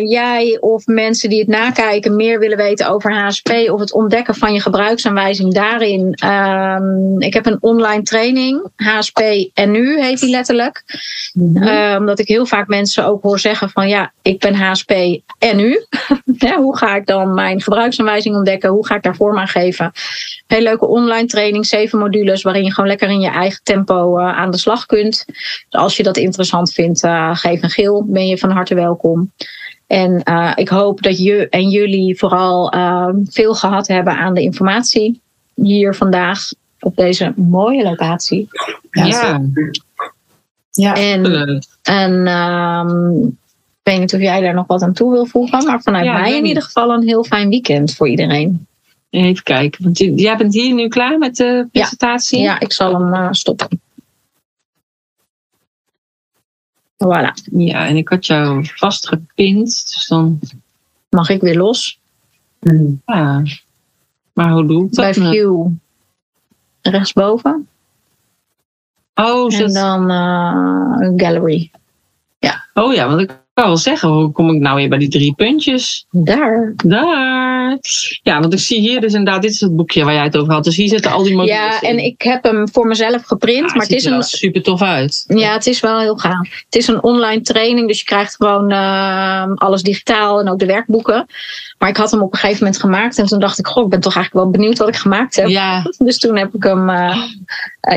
S3: jij of mensen die het nakijken meer willen weten over HSP of het ontdekken van je gebruiksaanwijzing daarin. ehm, ik heb een online training, HSP en nu heet die letterlijk.
S4: Mhm.
S3: Eh, omdat ik heel vaak mensen ook hoor zeggen van ja, ik ben HSP en nu. ja, hoe ga ik dan mijn gebruiksaanwijzing ontdekken? Hoe ga ik daar vorm aan geven? Heel leuke online training, zeven modules waarin je gewoon lekker in je eigen tempo uh, aan de slag kunt. Dus als je dat interessant vindt, uh, geef een geel, ben je van harte welkom. En uh, ik hoop dat je en jullie vooral veel gehad hebben aan de informatie hier vandaag op deze mooie locatie.
S2: Ja. ja.
S4: ja.
S3: En, en um, ik weet niet of jij daar nog wat aan toe wil voegen, maar vanuit ja, mij in ieder geval een heel fijn weekend voor iedereen.
S2: Even kijken, want jij bent hier nu klaar met de presentatie?
S3: Ja, ja ik zal hem uh, stoppen. Voilà.
S2: Ja, en ik had jou vastgepind, dus dan...
S3: Mag ik weer los?
S2: Ja. Maar hoe doe ik
S3: dat? Bij view rechtsboven.
S2: Oh,
S3: en dan uh, gallery. Ja.
S2: Oh ja, want ik kan wel zeggen, hoe kom ik nou weer bij die drie puntjes?
S3: Daar.
S2: Daar. Ja, want ik zie hier dus inderdaad, dit is het boekje waar jij het over had. Dus hier zitten al die modules
S3: Ja,
S2: in.
S3: en ik heb hem voor mezelf geprint.
S2: Ja,
S3: maar het is een
S2: super tof uit.
S3: Ja, het is wel heel gaaf. Het is een online training, dus je krijgt gewoon uh, alles digitaal en ook de werkboeken. Maar ik had hem op een gegeven moment gemaakt en toen dacht ik, goh, ik ben toch eigenlijk wel benieuwd wat ik gemaakt heb.
S2: Ja.
S3: Dus toen heb ik hem uh,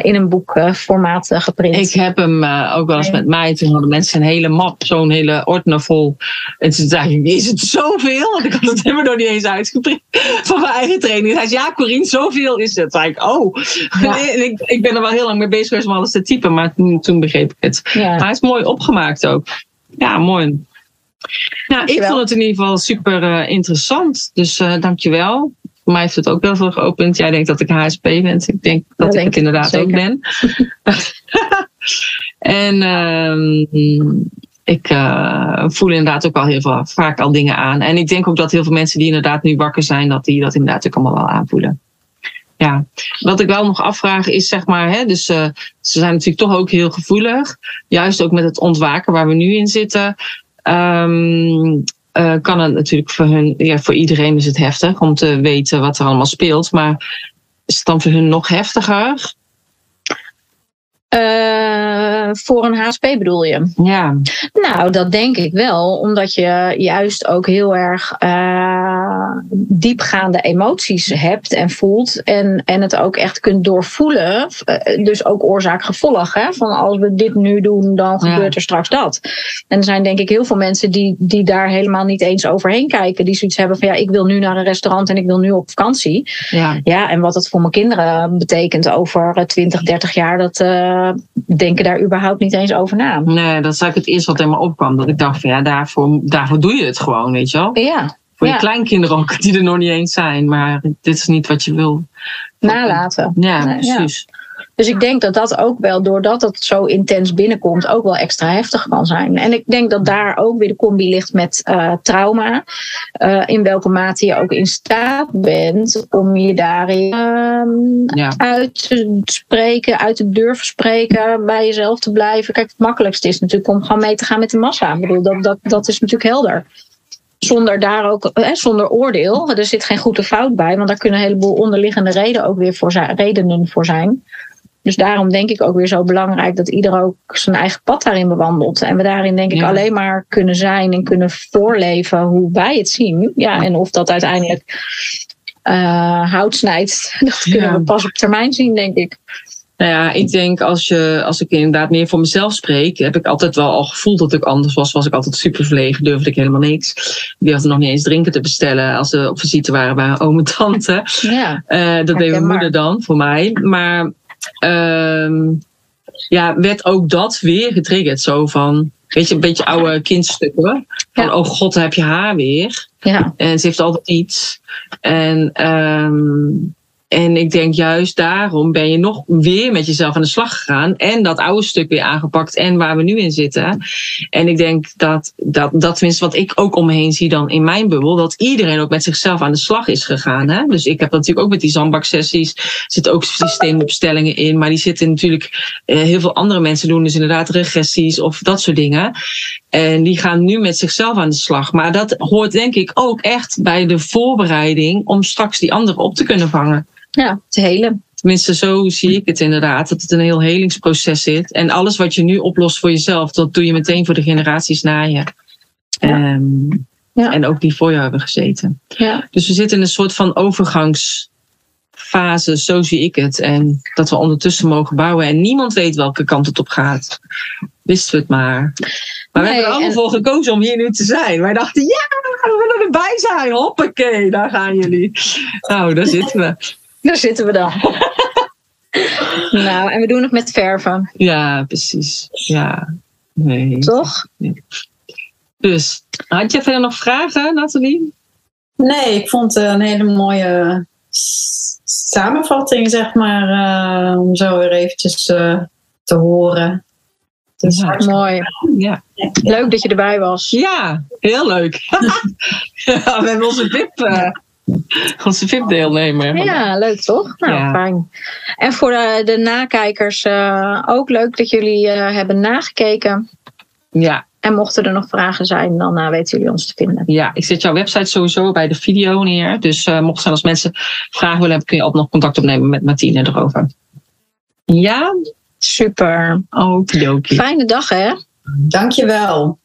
S3: in een boekformaat uh, geprint.
S2: Ik heb hem ook wel eens met mij. Toen hadden mensen een hele map, zo'n hele ordner vol. En toen dacht ik, is het zoveel? Want ik had het helemaal nog niet eens uitgeprint van mijn eigen training. Hij zei, ja, Corine, zoveel is het. Toen ik, oh. Ja. En ik, ik ben er wel heel lang mee bezig geweest om alles te typen, maar toen, toen begreep ik het.
S3: Ja.
S2: Maar hij is mooi opgemaakt ook. Ja, mooi. Nou, ik vond het in ieder geval super uh, interessant. Dus uh, dankjewel. Voor mij heeft het ook wel veel geopend. Jij denkt dat ik HSP ben. Ik denk dat ik het inderdaad
S3: zeker.
S2: ook ben. en um, ik uh, voel inderdaad ook al heel veel, vaak al dingen aan. En ik denk ook dat heel veel mensen die inderdaad nu wakker zijn, dat die dat inderdaad ook allemaal wel aanvoelen. Ja, wat ik wel nog afvraag is, zeg maar, hè, dus uh, ze zijn natuurlijk toch ook heel gevoelig. Juist ook met het ontwaken waar we nu in zitten. Um, uh, kan het natuurlijk voor hun, ja, voor iedereen is het heftig om te weten wat er allemaal speelt. Maar is het dan voor hun nog heftiger?
S3: Uh, voor een HSP bedoel je?
S2: Ja.
S3: Nou, dat denk ik wel, omdat je juist ook heel erg uh, diepgaande emoties hebt en voelt. En, en het ook echt kunt doorvoelen. Dus ook oorzaak-gevolg. Van als we dit nu doen, dan gebeurt er straks dat. En er zijn denk ik heel veel mensen die, die daar helemaal niet eens overheen kijken. Die zoiets hebben van ja, ik wil nu naar een restaurant en ik wil nu op vakantie.
S2: Ja,
S3: ja en wat dat voor mijn kinderen betekent over 20, 30 jaar, dat. Uh, denken daar überhaupt niet eens over na.
S2: Nee, dat is eigenlijk het eerste wat in me opkwam. Dat ik dacht van ja, daarvoor, daarvoor doe je het gewoon, weet je wel.
S3: Ja.
S2: Voor je
S3: ja.
S2: kleinkinderen ook, die er nog niet eens zijn. Maar dit is niet wat je wil.
S3: Nalaten.
S2: Ja,
S3: Nee, ja. Dus ik denk dat dat ook wel, doordat het zo intens binnenkomt, ook wel extra heftig kan zijn. En ik denk dat daar ook weer de combi ligt met uh, trauma. Uh, in welke mate je ook in staat bent om je daarin uh,
S2: Ja.
S3: uit te spreken, uit te durven spreken, bij jezelf te blijven. Kijk, het makkelijkste is natuurlijk om gewoon mee te gaan met de massa. Ik bedoel, dat, dat, dat is natuurlijk helder. Zonder daar ook, hè, zonder oordeel. Er zit geen goed of fout bij, want daar kunnen een heleboel onderliggende redenen ook weer voor zijn, redenen voor zijn. Dus daarom denk ik ook weer zo belangrijk dat ieder ook zijn eigen pad daarin bewandelt. En we daarin denk ik
S2: Ja.
S3: alleen maar kunnen zijn en kunnen voorleven hoe wij het zien. Ja, en of dat uiteindelijk eh, hout snijdt, dat kunnen we pas op termijn zien, denk ik.
S2: Nou ja, ik denk als, je, als ik inderdaad meer voor mezelf spreek, heb ik altijd wel al gevoeld dat ik anders was. Was ik altijd super verlegen, durfde ik helemaal niks. Die had nog niet eens drinken te bestellen als ze op visite waren bij een oom en tante.
S3: Ja,
S2: Eh, dat deed mijn moeder dan voor mij. Maar ehm, ja, werd ook dat weer getriggerd. Zo van, weet je, een beetje oude kindstukken. Van,
S3: Ja.
S2: oh god, dan heb je haar weer.
S3: ja,
S2: En ze heeft altijd iets. En, ehm, en ik denk juist daarom ben je nog weer met jezelf aan de slag gegaan. En dat oude stuk weer aangepakt. En waar we nu in zitten. En ik denk dat, dat, dat tenminste wat ik ook om me heen zie dan in mijn bubbel. Dat iedereen ook met zichzelf aan de slag is gegaan. Hè? Dus ik heb natuurlijk ook met die zandbaksessies. Er zitten ook systeemopstellingen in. Maar die zitten natuurlijk, eh, heel veel andere mensen doen dus inderdaad regressies of dat soort dingen. En die gaan nu met zichzelf aan de slag. Maar dat hoort denk ik ook echt bij de voorbereiding om straks die anderen op te kunnen vangen.
S3: Ja, het hele.
S2: Tenminste, zo zie ik het inderdaad. Dat het een heel helingsproces zit. En alles wat je nu oplost voor jezelf, dat doe je meteen voor de generaties na je. Ehm,
S3: Ja.
S2: En ook die voor jou hebben gezeten.
S3: Ja.
S2: Dus we zitten in een soort van overgangsfase, zo zie ik het. En dat we ondertussen mogen bouwen. En niemand weet welke kant het op gaat. Wisten we het maar. Maar we hebben er allemaal
S3: en-
S2: voor gekozen om hier nu te zijn. Wij dachten, ja, we willen erbij zijn. Hoppakee, daar gaan jullie. Nou, daar zitten we.
S3: Daar zitten we dan. nou, en we doen het met verven,
S2: Ja, precies. Ja, nee.
S3: toch?
S2: Dus, had je verder nog vragen, Nathalie?
S4: Nee, ik vond het een hele mooie samenvatting, zeg maar, eh, om zo weer eventjes eh, te horen. Dus
S2: Ja.
S4: hartstikke-
S3: Mooi.
S2: Ja.
S3: Leuk dat je erbij was.
S2: Ja, heel leuk. ja, we hebben onze VIP, eh, onze VIP-deelnemer.
S3: Ja, leuk toch? Nou,
S2: Ja.
S3: fijn. En voor de, de nakijkers eh, ook leuk dat jullie eh, hebben nagekeken.
S2: Ja,
S3: En mochten er nog vragen zijn, dan eh, weten jullie ons te vinden.
S2: ja, ik zet jouw website sowieso bij de video neer. Dus eh mocht zijn als mensen vragen willen hebben, kun je altijd nog contact opnemen met Martine erover. Ja,
S3: Super.
S2: okidoki.
S3: Fijne dag, hè?
S4: Dankjewel.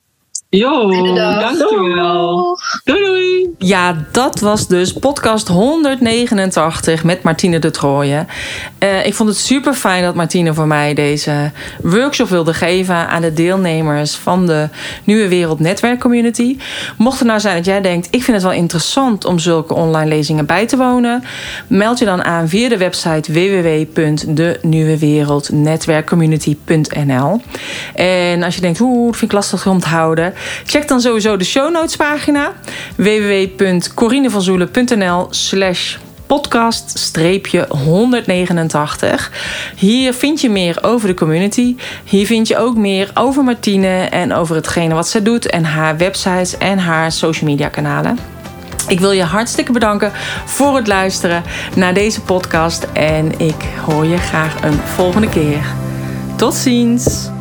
S2: Jo, dankjewel. Doei doei.
S5: Ja, dat was dus podcast 189 met Martine de Trooijen. Eh, ik vond het super fijn dat Martine voor mij deze workshop wilde geven aan de deelnemers van de Nieuwe Wereld Netwerk Community. Mocht het nou zijn dat jij denkt, ik vind het wel interessant om zulke online lezingen bij te wonen, meld je dan aan via de website www.denieuwewereldnetwerkcommunity.nl. En als je denkt, hoe dat vind ik lastig om te houden, check dan sowieso de show notes pagina www.corinevanzoelen.nl slash
S2: podcast-189. Hier vind je meer over de community. Hier vind je ook meer over Martine en over hetgene wat ze doet en haar websites en haar social media kanalen. Ik wil je hartstikke bedanken voor het luisteren naar deze podcast en ik hoor je graag een volgende keer. Tot ziens!